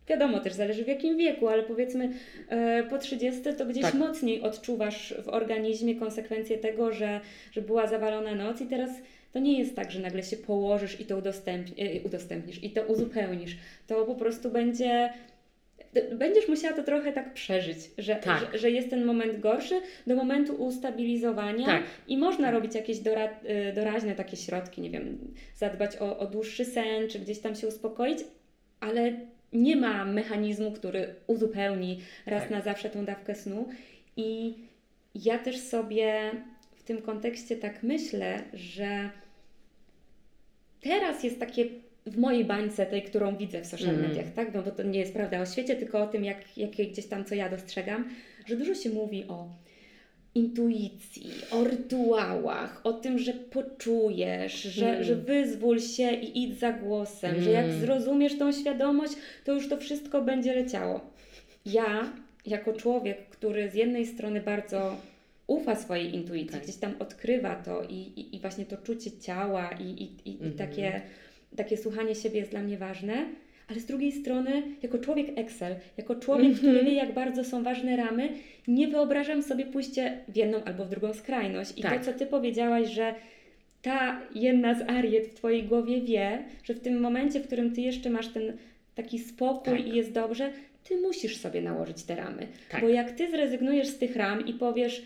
Wiadomo, też zależy w jakim wieku, ale powiedzmy e, po 30 to gdzieś tak. mocniej odczuwasz w organizmie konsekwencje tego, że, że była zawalona noc i teraz to nie jest tak, że nagle się położysz i to udostępni, e, udostępnisz i to uzupełnisz. To po prostu będzie będziesz musiała to trochę tak przeżyć, że, tak. że, że, jest ten moment gorszy do momentu ustabilizowania tak. i można robić jakieś dora, e, doraźne takie środki, nie wiem, zadbać o, o dłuższy sen, czy gdzieś tam się uspokoić, ale nie ma mechanizmu, który uzupełni raz tak. na zawsze tą dawkę snu. I ja też sobie w tym kontekście tak myślę, że teraz jest takie w mojej bańce, tej, którą widzę w social mm. mediach, tak? No bo to nie jest prawda o świecie, tylko o tym, jak, jak gdzieś tam, co ja dostrzegam, że dużo się mówi o intuicji, o rytuałach, o tym, że poczujesz, że, mm. że wyzwól się i idź za głosem, mm. że jak mm. zrozumiesz tą świadomość, to już to wszystko będzie leciało. Ja, jako człowiek, który z jednej strony bardzo ufa swojej intuicji, tak. gdzieś tam odkrywa to i, i, i, właśnie to czucie ciała i, i, i, mm. i takie, takie słuchanie siebie jest dla mnie ważne, ale z drugiej strony, jako człowiek Excel, jako człowiek, mm -hmm. który wie, jak bardzo są ważne ramy, nie wyobrażam sobie pójście w jedną albo w drugą skrajność. I tak. to, co Ty powiedziałaś, że ta jedna z ariet w Twojej głowie wie, że w tym momencie, w którym Ty jeszcze masz ten taki spokój tak. i jest dobrze, Ty musisz sobie nałożyć te ramy. Tak. Bo jak Ty zrezygnujesz z tych ram i powiesz,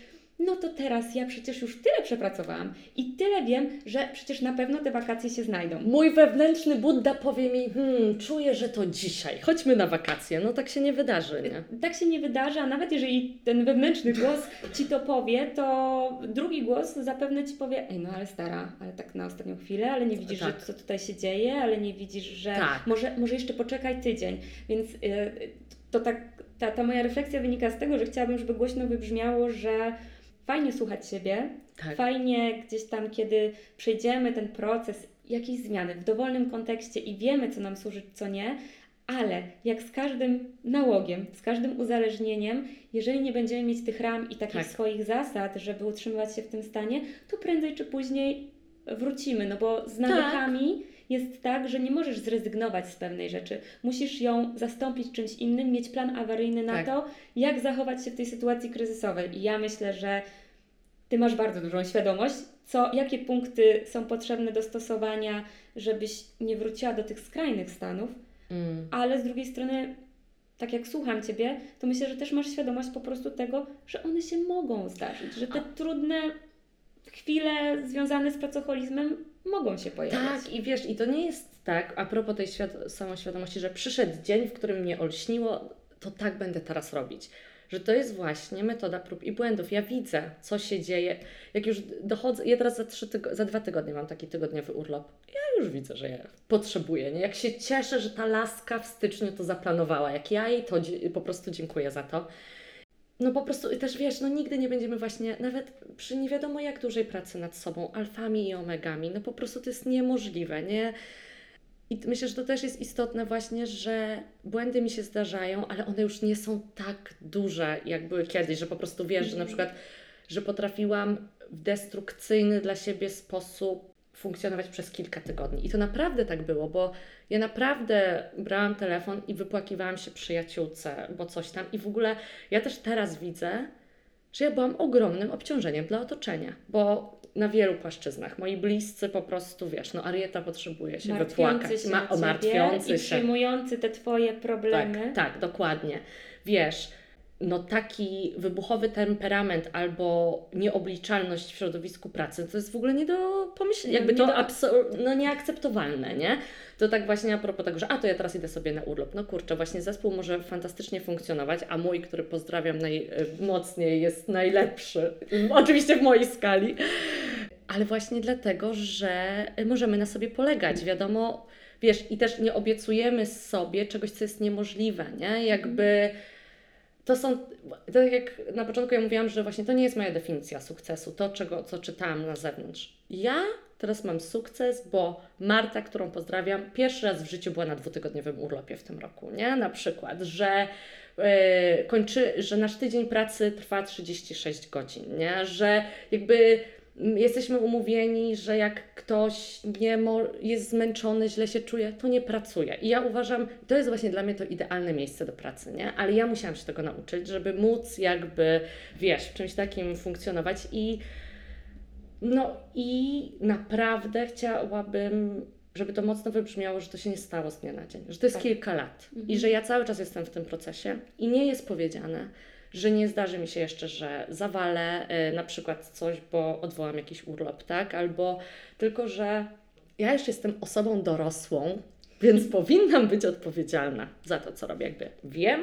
no to teraz ja przecież już tyle przepracowałam i tyle wiem, że przecież na pewno te wakacje się znajdą. Mój wewnętrzny Budda powie mi, hmm, czuję, że to dzisiaj, chodźmy na wakacje. No tak się nie wydarzy, nie? Tak się nie wydarzy, a nawet jeżeli ten wewnętrzny głos Ci to powie, to drugi głos zapewne Ci powie, ej no ale stara, ale tak na ostatnią chwilę, ale nie widzisz, tak. że co tutaj się dzieje, ale nie widzisz, że tak. może, może jeszcze poczekaj tydzień. Więc yy, to tak, ta, ta moja refleksja wynika z tego, że chciałabym, żeby głośno wybrzmiało, że fajnie słuchać siebie, tak. fajnie gdzieś tam, kiedy przejdziemy ten proces jakiejś zmiany w dowolnym kontekście i wiemy, co nam służy, co nie, ale jak z każdym nałogiem, z każdym uzależnieniem, jeżeli nie będziemy mieć tych ram i takich tak. swoich zasad, żeby utrzymywać się w tym stanie, to prędzej czy później wrócimy, no bo z nawykami jest tak, że nie możesz zrezygnować z pewnej rzeczy. Musisz ją zastąpić czymś innym, mieć plan awaryjny na Tak. to, jak zachować się w tej sytuacji kryzysowej. I ja myślę, że Ty masz bardzo dużą świadomość, co, jakie punkty są potrzebne do stosowania, żebyś nie wróciła do tych skrajnych stanów, Mm. ale z drugiej strony, tak jak słucham Ciebie, to myślę, że też masz świadomość po prostu tego, że one się mogą zdarzyć, że te trudne chwile związane z pracoholizmem mogą się pojawić. Tak, i wiesz, i to nie jest tak, a propos tej świad- samoświadomości, że przyszedł dzień, w którym mnie olśniło, to tak będę teraz robić. Że to jest właśnie metoda prób i błędów. Ja widzę, co się dzieje. Jak już dochodzę, ja teraz za, trzy tygo- za dwa tygodnie mam taki tygodniowy urlop. Ja już widzę, że ja potrzebuję. Nie? Jak się cieszę, że ta laska w styczniu to zaplanowała. Jak ja jej to po prostu dziękuję za to. No po prostu też wiesz, no nigdy nie będziemy właśnie, nawet przy nie wiadomo jak dużej pracy nad sobą, alfami i omegami, no po prostu to jest niemożliwe, nie? I myślę, że to też jest istotne właśnie, że błędy mi się zdarzają, ale one już nie są tak duże, jak były kiedyś, że po prostu wiesz, że na przykład, że potrafiłam w destrukcyjny dla siebie sposób funkcjonować przez kilka tygodni. I to naprawdę tak było, bo ja naprawdę brałam telefon i wypłakiwałam się przyjaciółce, bo coś tam. I w ogóle ja też teraz widzę, że ja byłam ogromnym obciążeniem dla otoczenia, bo na wielu płaszczyznach moi bliscy po prostu, wiesz, no Arieta potrzebuje się wypłakać, się ma, o, martwiący i się. przyjmujący te Twoje problemy. Tak, tak, dokładnie. Wiesz, no taki wybuchowy temperament albo nieobliczalność w środowisku pracy, to jest w ogóle nie do pomyślenia, jakby to no nieakceptowalne, nie? To tak właśnie a propos tego, że a to ja teraz idę sobie na urlop. No kurczę, właśnie zespół może fantastycznie funkcjonować, a mój, który pozdrawiam najmocniej, jest najlepszy. Oczywiście w mojej skali. Ale właśnie dlatego, że możemy na sobie polegać. Wiadomo, wiesz, i też nie obiecujemy sobie czegoś, co jest niemożliwe, nie? Jakby to są, tak jak na początku ja mówiłam, że właśnie to nie jest moja definicja sukcesu, to czego, co czytałam na zewnątrz. Ja teraz mam sukces, bo Marta, którą pozdrawiam, pierwszy raz w życiu była na dwutygodniowym urlopie w tym roku, nie? Na przykład, że e, kończy, że nasz tydzień pracy trwa 36 godzin, nie? Że jakby jesteśmy umówieni, że jak ktoś nie jest zmęczony, źle się czuje, to nie pracuje. I ja uważam, to jest właśnie dla mnie to idealne miejsce do pracy, nie? Ale ja musiałam się tego nauczyć, żeby móc jakby, wiesz, w czymś takim funkcjonować i no i naprawdę chciałabym, żeby to mocno wybrzmiało, że to się nie stało z dnia na dzień, że to jest Tak. kilka lat i Mhm. że ja cały czas jestem w tym procesie i nie jest powiedziane, że nie zdarzy mi się jeszcze, że zawalę y, na przykład coś, bo odwołam jakiś urlop, tak? Albo tylko, że ja jeszcze jestem osobą dorosłą, więc powinnam być odpowiedzialna za to, co robię. Jakby wiem,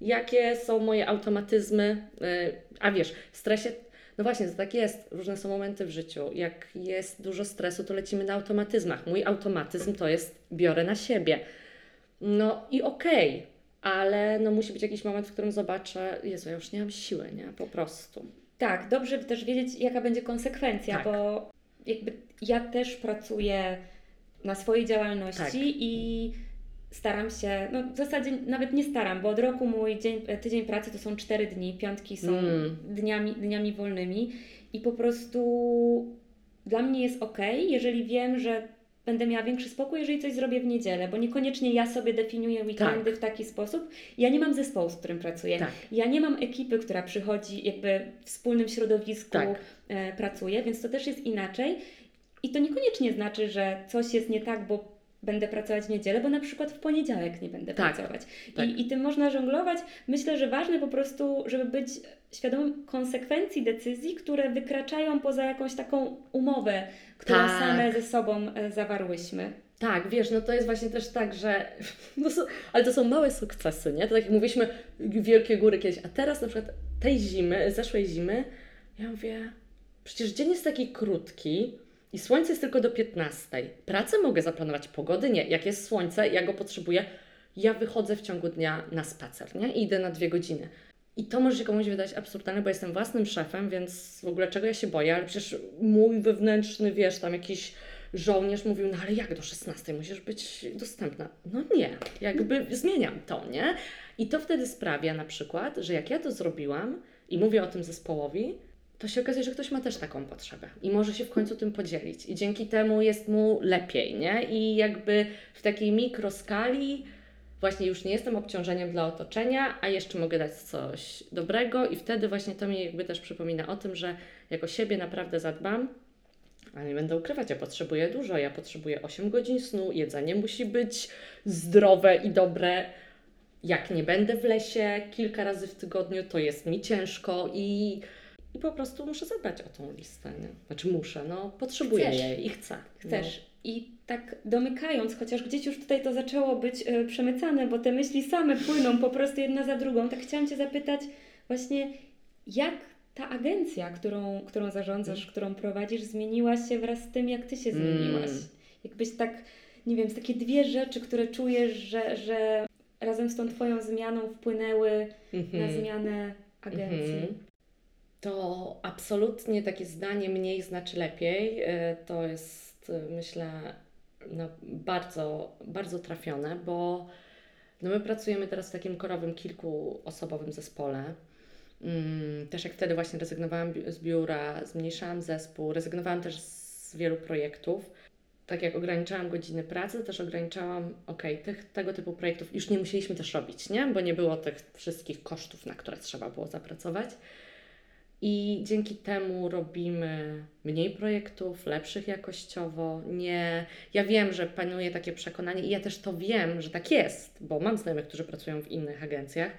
jakie są moje automatyzmy, y, a wiesz, w stresie, no właśnie, to tak jest, różne są momenty w życiu. Jak jest dużo stresu, to lecimy na automatyzmach. Mój automatyzm to jest biorę na siebie. No i okej, ale no musi być jakiś moment, w którym zobaczę, Jezu, ja już nie mam siły, nie? Po prostu. Tak, dobrze też wiedzieć, jaka będzie konsekwencja, Tak. bo jakby ja też pracuję na swojej działalności Tak. i staram się, no w zasadzie nawet nie staram, bo od roku mój dzień, e, tydzień pracy to są cztery dni, piątki są Mm. dniami, dniami wolnymi i po prostu dla mnie jest ok, jeżeli wiem, że będę miała większy spokój, jeżeli coś zrobię w niedzielę, bo niekoniecznie ja sobie definiuję weekendy w taki sposób. Ja nie mam zespołu, z którym pracuję. Tak. Ja nie mam ekipy, która przychodzi jakby w wspólnym środowisku Tak. e, pracuje, więc to też jest inaczej. I to niekoniecznie znaczy, że coś jest nie tak, bo będę pracować w niedzielę, bo na przykład w poniedziałek nie będę Tak, pracować. tak. I, I tym można żonglować. Myślę, że ważne po prostu, żeby być świadomym konsekwencji decyzji, które wykraczają poza jakąś taką umowę, którą Tak. same ze sobą e, zawarłyśmy. Tak, wiesz, no to jest właśnie też tak, że. No są, ale to są małe sukcesy, nie? To tak jak mówiliśmy, wielkie góry kiedyś. A teraz na przykład tej zimy, zeszłej zimy, ja mówię, przecież dzień jest taki krótki i słońce jest tylko do 15. Pracę mogę zaplanować, pogody nie. Jak jest słońce, ja go potrzebuję, ja wychodzę w ciągu dnia na spacer, nie? I idę na dwie godziny. I to może się komuś wydać absurdalne, bo jestem własnym szefem, więc w ogóle czego ja się boję, ale przecież mój wewnętrzny, wiesz, tam jakiś żołnierz mówił, no ale jak do 16 musisz być dostępna? No nie, jakby zmieniam to, nie? I to wtedy sprawia na przykład, że jak ja to zrobiłam i mówię o tym zespołowi, to się okazuje, że ktoś ma też taką potrzebę i może się w końcu tym podzielić. I dzięki temu jest mu lepiej, nie? I jakby w takiej mikroskali właśnie już nie jestem obciążeniem dla otoczenia, a jeszcze mogę dać coś dobrego i wtedy właśnie to mi jakby też przypomina o tym, że jako siebie naprawdę zadbam, a nie będę ukrywać, ja potrzebuję dużo, ja potrzebuję 8 godzin snu, jedzenie musi być zdrowe i dobre. Jak nie będę w lesie kilka razy w tygodniu, to jest mi ciężko i, i po prostu muszę zadbać o tą listę. Nie? Znaczy muszę, no potrzebuję Chcesz. jej i chcę. Chcesz. I tak domykając, chociaż gdzieś już tutaj to zaczęło być e, przemycane, bo te myśli same płyną po prostu jedna za drugą, tak chciałam Cię zapytać właśnie, jak ta agencja, którą, którą zarządzasz, którą prowadzisz, zmieniła się wraz z tym, jak Ty się Mm. zmieniłaś? Jakbyś tak, nie wiem, takie dwie rzeczy, które czujesz, że, że razem z tą Twoją zmianą wpłynęły No. na zmianę agencji. Mhm. To absolutnie takie zdanie mniej znaczy lepiej. e, To jest, myślę, no, bardzo, bardzo trafione, bo no my pracujemy teraz w takim korowym, kilkuosobowym zespole. Mm, Też jak wtedy właśnie rezygnowałam z biura, zmniejszałam zespół, rezygnowałam też z wielu projektów. Tak jak ograniczałam godziny pracy, też ograniczałam, okej, tych, tego typu projektów już nie musieliśmy też robić, nie? Bo nie było tych wszystkich kosztów, na które trzeba było zapracować. I dzięki temu robimy mniej projektów, lepszych jakościowo. Nie, ja wiem, że panuje takie przekonanie i ja też to wiem, że tak jest, bo mam znajomych, którzy pracują w innych agencjach,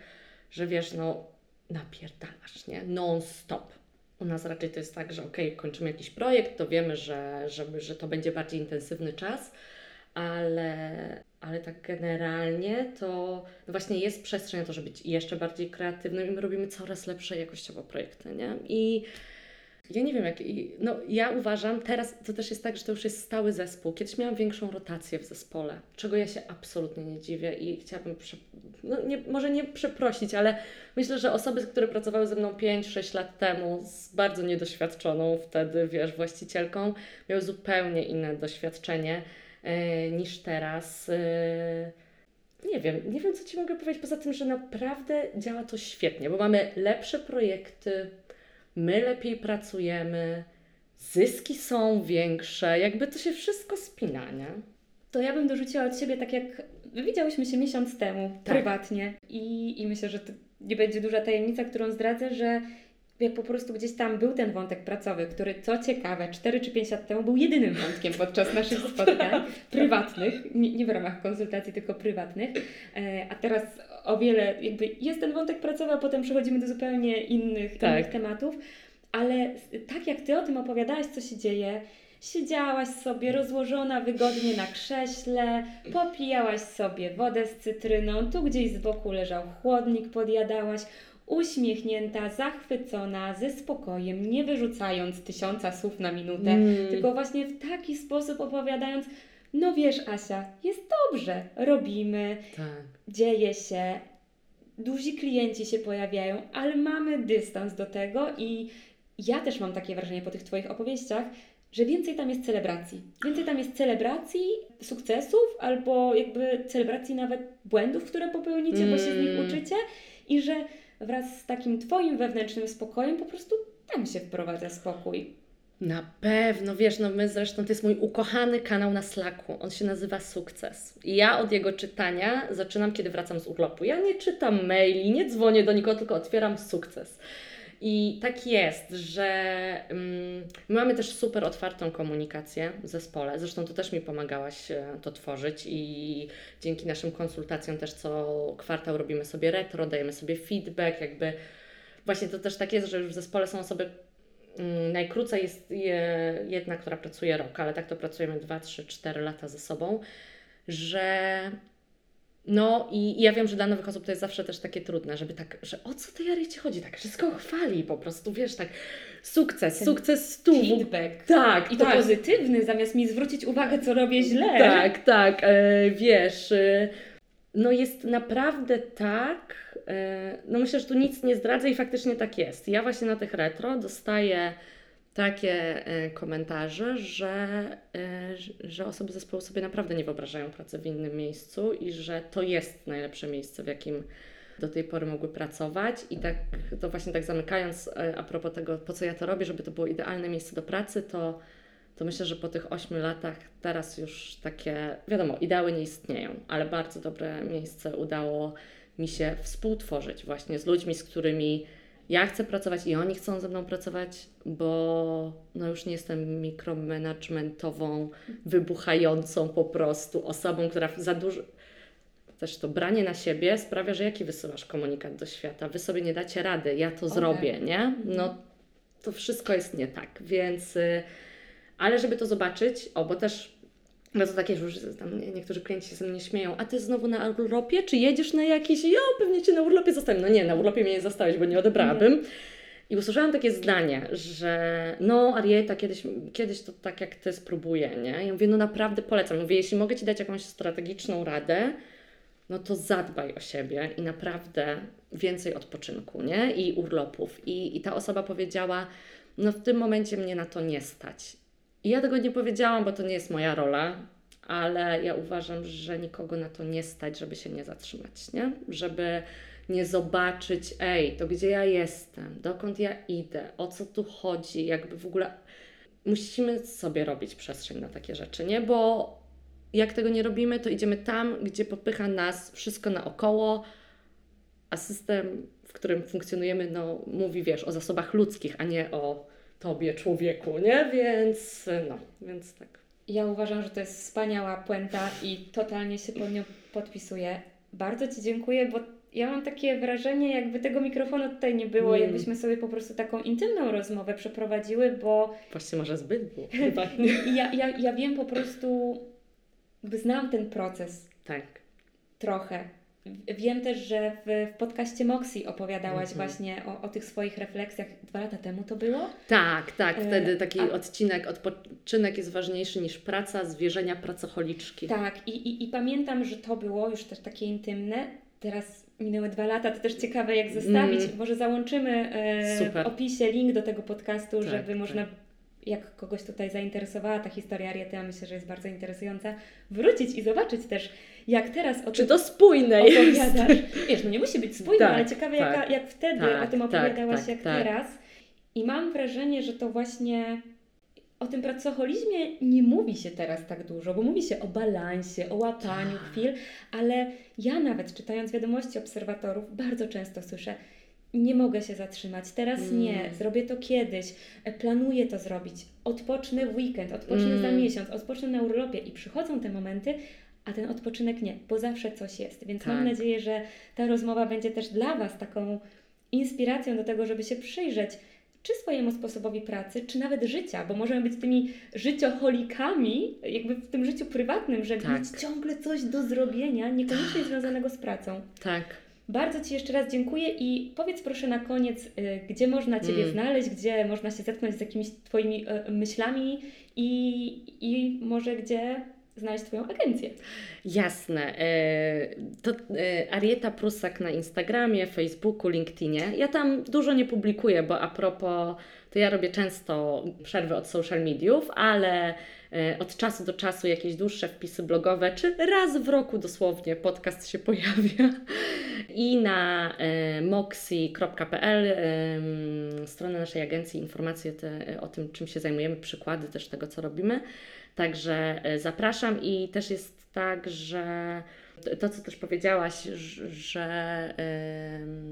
że wiesz, no napierdalasz, nie? Non-stop. U nas raczej to jest tak, że okej, kończymy jakiś projekt, to wiemy, że, że, że to będzie bardziej intensywny czas, ale, ale tak generalnie to właśnie jest przestrzeń na to, żeby być jeszcze bardziej kreatywnym i my robimy coraz lepsze jakościowo projekty, nie? I ja nie wiem, jak. No, ja uważam, teraz to też jest tak, że to już jest stały zespół. Kiedyś miałam większą rotację w zespole, czego ja się absolutnie nie dziwię i chciałabym, prze, no, nie, może nie przeprosić, ale myślę, że osoby, które pracowały ze mną 5-6 lat temu, z bardzo niedoświadczoną wtedy, wiesz, właścicielką, miały zupełnie inne doświadczenie niż teraz. E, nie wiem, nie wiem, co Ci mogę powiedzieć, poza tym, że naprawdę działa to świetnie, bo mamy lepsze projekty, my lepiej pracujemy, zyski są większe, jakby to się wszystko spina, nie? To ja bym dorzuciła od siebie, tak jak widziałyśmy się miesiąc temu Tak. prywatnie i, i myślę, że to nie będzie duża tajemnica, którą zdradzę, że jak po prostu gdzieś tam był ten wątek pracowy, który co ciekawe, 4 czy 5 lat temu był jedynym wątkiem podczas naszych spotkań prywatnych, nie, w ramach konsultacji, tylko prywatnych, e, a teraz o wiele jakby jest ten wątek pracowy, a potem przechodzimy do zupełnie innych, Tak. innych tematów, ale tak jak Ty o tym opowiadałaś, co się dzieje, Siedziałaś sobie rozłożona wygodnie na krześle, popijałaś sobie wodę z cytryną, tu gdzieś z boku leżał chłodnik, podjadałaś, uśmiechnięta, zachwycona, ze spokojem, nie wyrzucając tysiąca słów na minutę, Mm. tylko właśnie w taki sposób opowiadając, no wiesz Asia, jest dobrze, robimy, Tak. dzieje się, duzi klienci się pojawiają, ale mamy dystans do tego i ja też mam takie wrażenie po tych Twoich opowieściach, że więcej tam jest celebracji. Więcej tam jest celebracji sukcesów albo jakby celebracji nawet błędów, które popełnicie, bo się z nich Mm. uczycie i że wraz z takim Twoim wewnętrznym spokojem po prostu tam się wprowadza spokój. Na pewno, wiesz, no my zresztą, to jest mój ukochany kanał na Slacku, on się nazywa Sukces. I ja od jego czytania zaczynam, kiedy wracam z urlopu. Ja nie czytam maili, nie dzwonię do nikogo, tylko otwieram Sukces. I tak jest, że mm, my mamy też super otwartą komunikację w zespole. Zresztą to też mi pomagałaś e, to tworzyć i dzięki naszym konsultacjom też co kwartał robimy sobie retro, dajemy sobie feedback, jakby właśnie to też tak jest, że już w zespole są osoby, mm, najkrócej jest je, jedna, która pracuje rok, ale tak to pracujemy 2, 3, 4 lata ze sobą, że no i, i ja wiem, że dla nowych osób to jest zawsze też takie trudne, żeby tak, że o co tej Arycie chodzi, tak wszystko chwali po prostu, wiesz, tak sukces, Ten sukces stu. Feedback. Tak, I to tak. pozytywny, zamiast mi zwrócić uwagę, co robię źle. Tak, tak, e, wiesz, e, no jest naprawdę tak, e, no myślę, że tu nic nie zdradzę i faktycznie tak jest. Ja właśnie na tych retro dostaję takie e, komentarze, że, e, że- osoby zespołu sobie naprawdę nie wyobrażają pracy w innym miejscu i że to jest najlepsze miejsce, w jakim do tej pory mogły pracować. I tak, to właśnie tak zamykając e, a propos tego, po co ja to robię, żeby to było idealne miejsce do pracy, to, to myślę, że po tych ośmiu latach teraz już takie, wiadomo, ideały nie istnieją, ale bardzo dobre miejsce udało mi się współtworzyć właśnie z ludźmi, z którymi ja chcę pracować i oni chcą ze mną pracować, bo no już nie jestem mikromanagementową, wybuchającą po prostu osobą, która za dużo. Też to branie na siebie sprawia, że jaki wysyłasz komunikat do świata? Wy sobie nie dacie rady, ja to Okay. zrobię, nie? No to wszystko jest nie tak, więc. y, Ale żeby to zobaczyć, o, bo też no to takie, że już tam nie- niektórzy klienci się ze mnie śmieją, a ty znowu na urlopie, czy jedziesz na jakiś, ja pewnie cię na urlopie zostawię. No nie, na urlopie mnie nie zostawić, bo nie odebrałabym. I usłyszałam takie zdanie, że no Arieta, kiedyś, kiedyś to tak jak ty spróbuję, nie? Ja mówię, no naprawdę polecam. Mówię, jeśli mogę Ci dać jakąś strategiczną radę, no to zadbaj o siebie i naprawdę więcej odpoczynku, nie? I urlopów. I, I ta osoba powiedziała, no w tym momencie mnie na to nie stać. I ja tego nie powiedziałam, bo to nie jest moja rola, ale ja uważam, że nikogo na to nie stać, żeby się nie zatrzymać, nie? Żeby nie zobaczyć, ej, to gdzie ja jestem, dokąd ja idę, o co tu chodzi, jakby w ogóle musimy sobie robić przestrzeń na takie rzeczy, nie? Bo jak tego nie robimy, to idziemy tam, gdzie popycha nas wszystko naokoło, a system, w którym funkcjonujemy, no, mówi, wiesz, o zasobach ludzkich, a nie o tobie, człowieku, nie? Więc, no, więc tak. Ja uważam, że to jest wspaniała puenta i totalnie się pod nią podpisuję. Bardzo Ci dziękuję, bo ja mam takie wrażenie, jakby tego mikrofonu tutaj nie było, Mm. jakbyśmy sobie po prostu taką intymną rozmowę przeprowadziły, bo Właściwie może zbyt było, chyba. ja, ja, ja wiem po prostu, jakby znam ten proces tak. trochę. Wiem też, że w, w podcaście Moxie opowiadałaś Mhm. właśnie o, o tych swoich refleksjach. Dwa lata temu to było? Tak, tak. E, Wtedy taki a- odcinek, odpoczynek jest ważniejszy niż praca, zwierzenia pracocholiczki. Tak, i, i, i pamiętam, że to było już też takie intymne. Teraz minęły dwa lata, to też ciekawe jak zestawić. Mm. Może załączymy e, w opisie link do tego podcastu, Tak, żeby tak. można, jak kogoś tutaj zainteresowała ta historia Ariety, a myślę, że jest bardzo interesująca, wrócić i zobaczyć też, jak teraz o Czy to spójne jest? opowiadasz. Wiesz, no nie musi być spójne, Tak, ale ciekawe tak. jaka, jak wtedy Tak, o tym tak, opowiadałaś, tak, jak tak. teraz. I mam wrażenie, że to właśnie o tym pracoholizmie nie mówi się teraz tak dużo, bo mówi się o balansie, o łapaniu chwil, ale ja nawet czytając wiadomości obserwatorów bardzo często słyszę nie mogę się zatrzymać, teraz Mm. nie, zrobię to kiedyś, e, planuję to zrobić, odpocznę w weekend, odpocznę za Mm. miesiąc, odpocznę na urlopie i przychodzą te momenty, a ten odpoczynek nie, bo zawsze coś jest. Więc mam Tak. nadzieję, że ta rozmowa będzie też dla Was taką inspiracją do tego, żeby się przyjrzeć czy swojemu sposobowi pracy, czy nawet życia, bo możemy być tymi życioholikami, jakby w tym życiu prywatnym, że Tak. mieć ciągle coś do zrobienia, niekoniecznie związanego z pracą. Tak. Bardzo Ci jeszcze raz dziękuję i powiedz proszę na koniec, y, gdzie można Ciebie Mm. znaleźć, gdzie można się zetknąć z jakimiś Twoimi y, myślami i, i może gdzie znaleźć Twoją agencję. Jasne. E, To e, Arieta Prusak na Instagramie, Facebooku, LinkedInie. Ja tam dużo nie publikuję, bo a propos, to ja robię często przerwy od social mediów, ale e, od czasu do czasu jakieś dłuższe wpisy blogowe, czy raz w roku dosłownie podcast się pojawia. I na e, moxi.pl, em, stronę naszej agencji, informacje te, o tym, czym się zajmujemy, przykłady też tego, co robimy. Także e, zapraszam i też jest tak, że to- co też powiedziałaś, że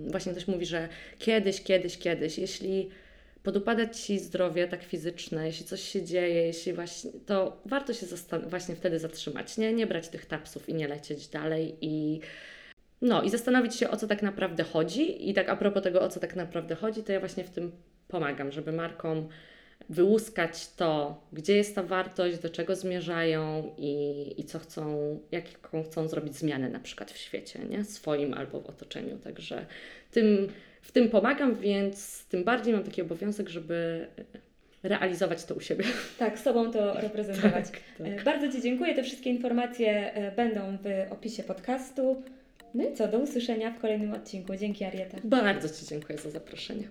właśnie ktoś mówi, że kiedyś, kiedyś, kiedyś, jeśli podupada Ci zdrowie tak fizyczne, jeśli coś się dzieje, jeśli właśnie, to warto się właśnie wtedy zatrzymać, nie? nie brać tych tapsów i nie lecieć dalej i no i zastanowić się, o co tak naprawdę chodzi. I tak a propos tego, o co tak naprawdę chodzi, to ja właśnie w tym pomagam, żeby markom wyłuskać to, gdzie jest ta wartość, do czego zmierzają i, i co chcą, jaką chcą zrobić zmianę na przykład w świecie, nie? swoim albo w otoczeniu. Także tym, w tym pomagam, więc tym bardziej mam taki obowiązek, żeby realizować to u siebie. Tak, sobą to reprezentować. tak. E, Bardzo Ci dziękuję. Te wszystkie informacje e, będą w opisie podcastu. No i co, do usłyszenia w kolejnym odcinku. Dzięki Arieta. Bardzo Ci dziękuję za zaproszenie.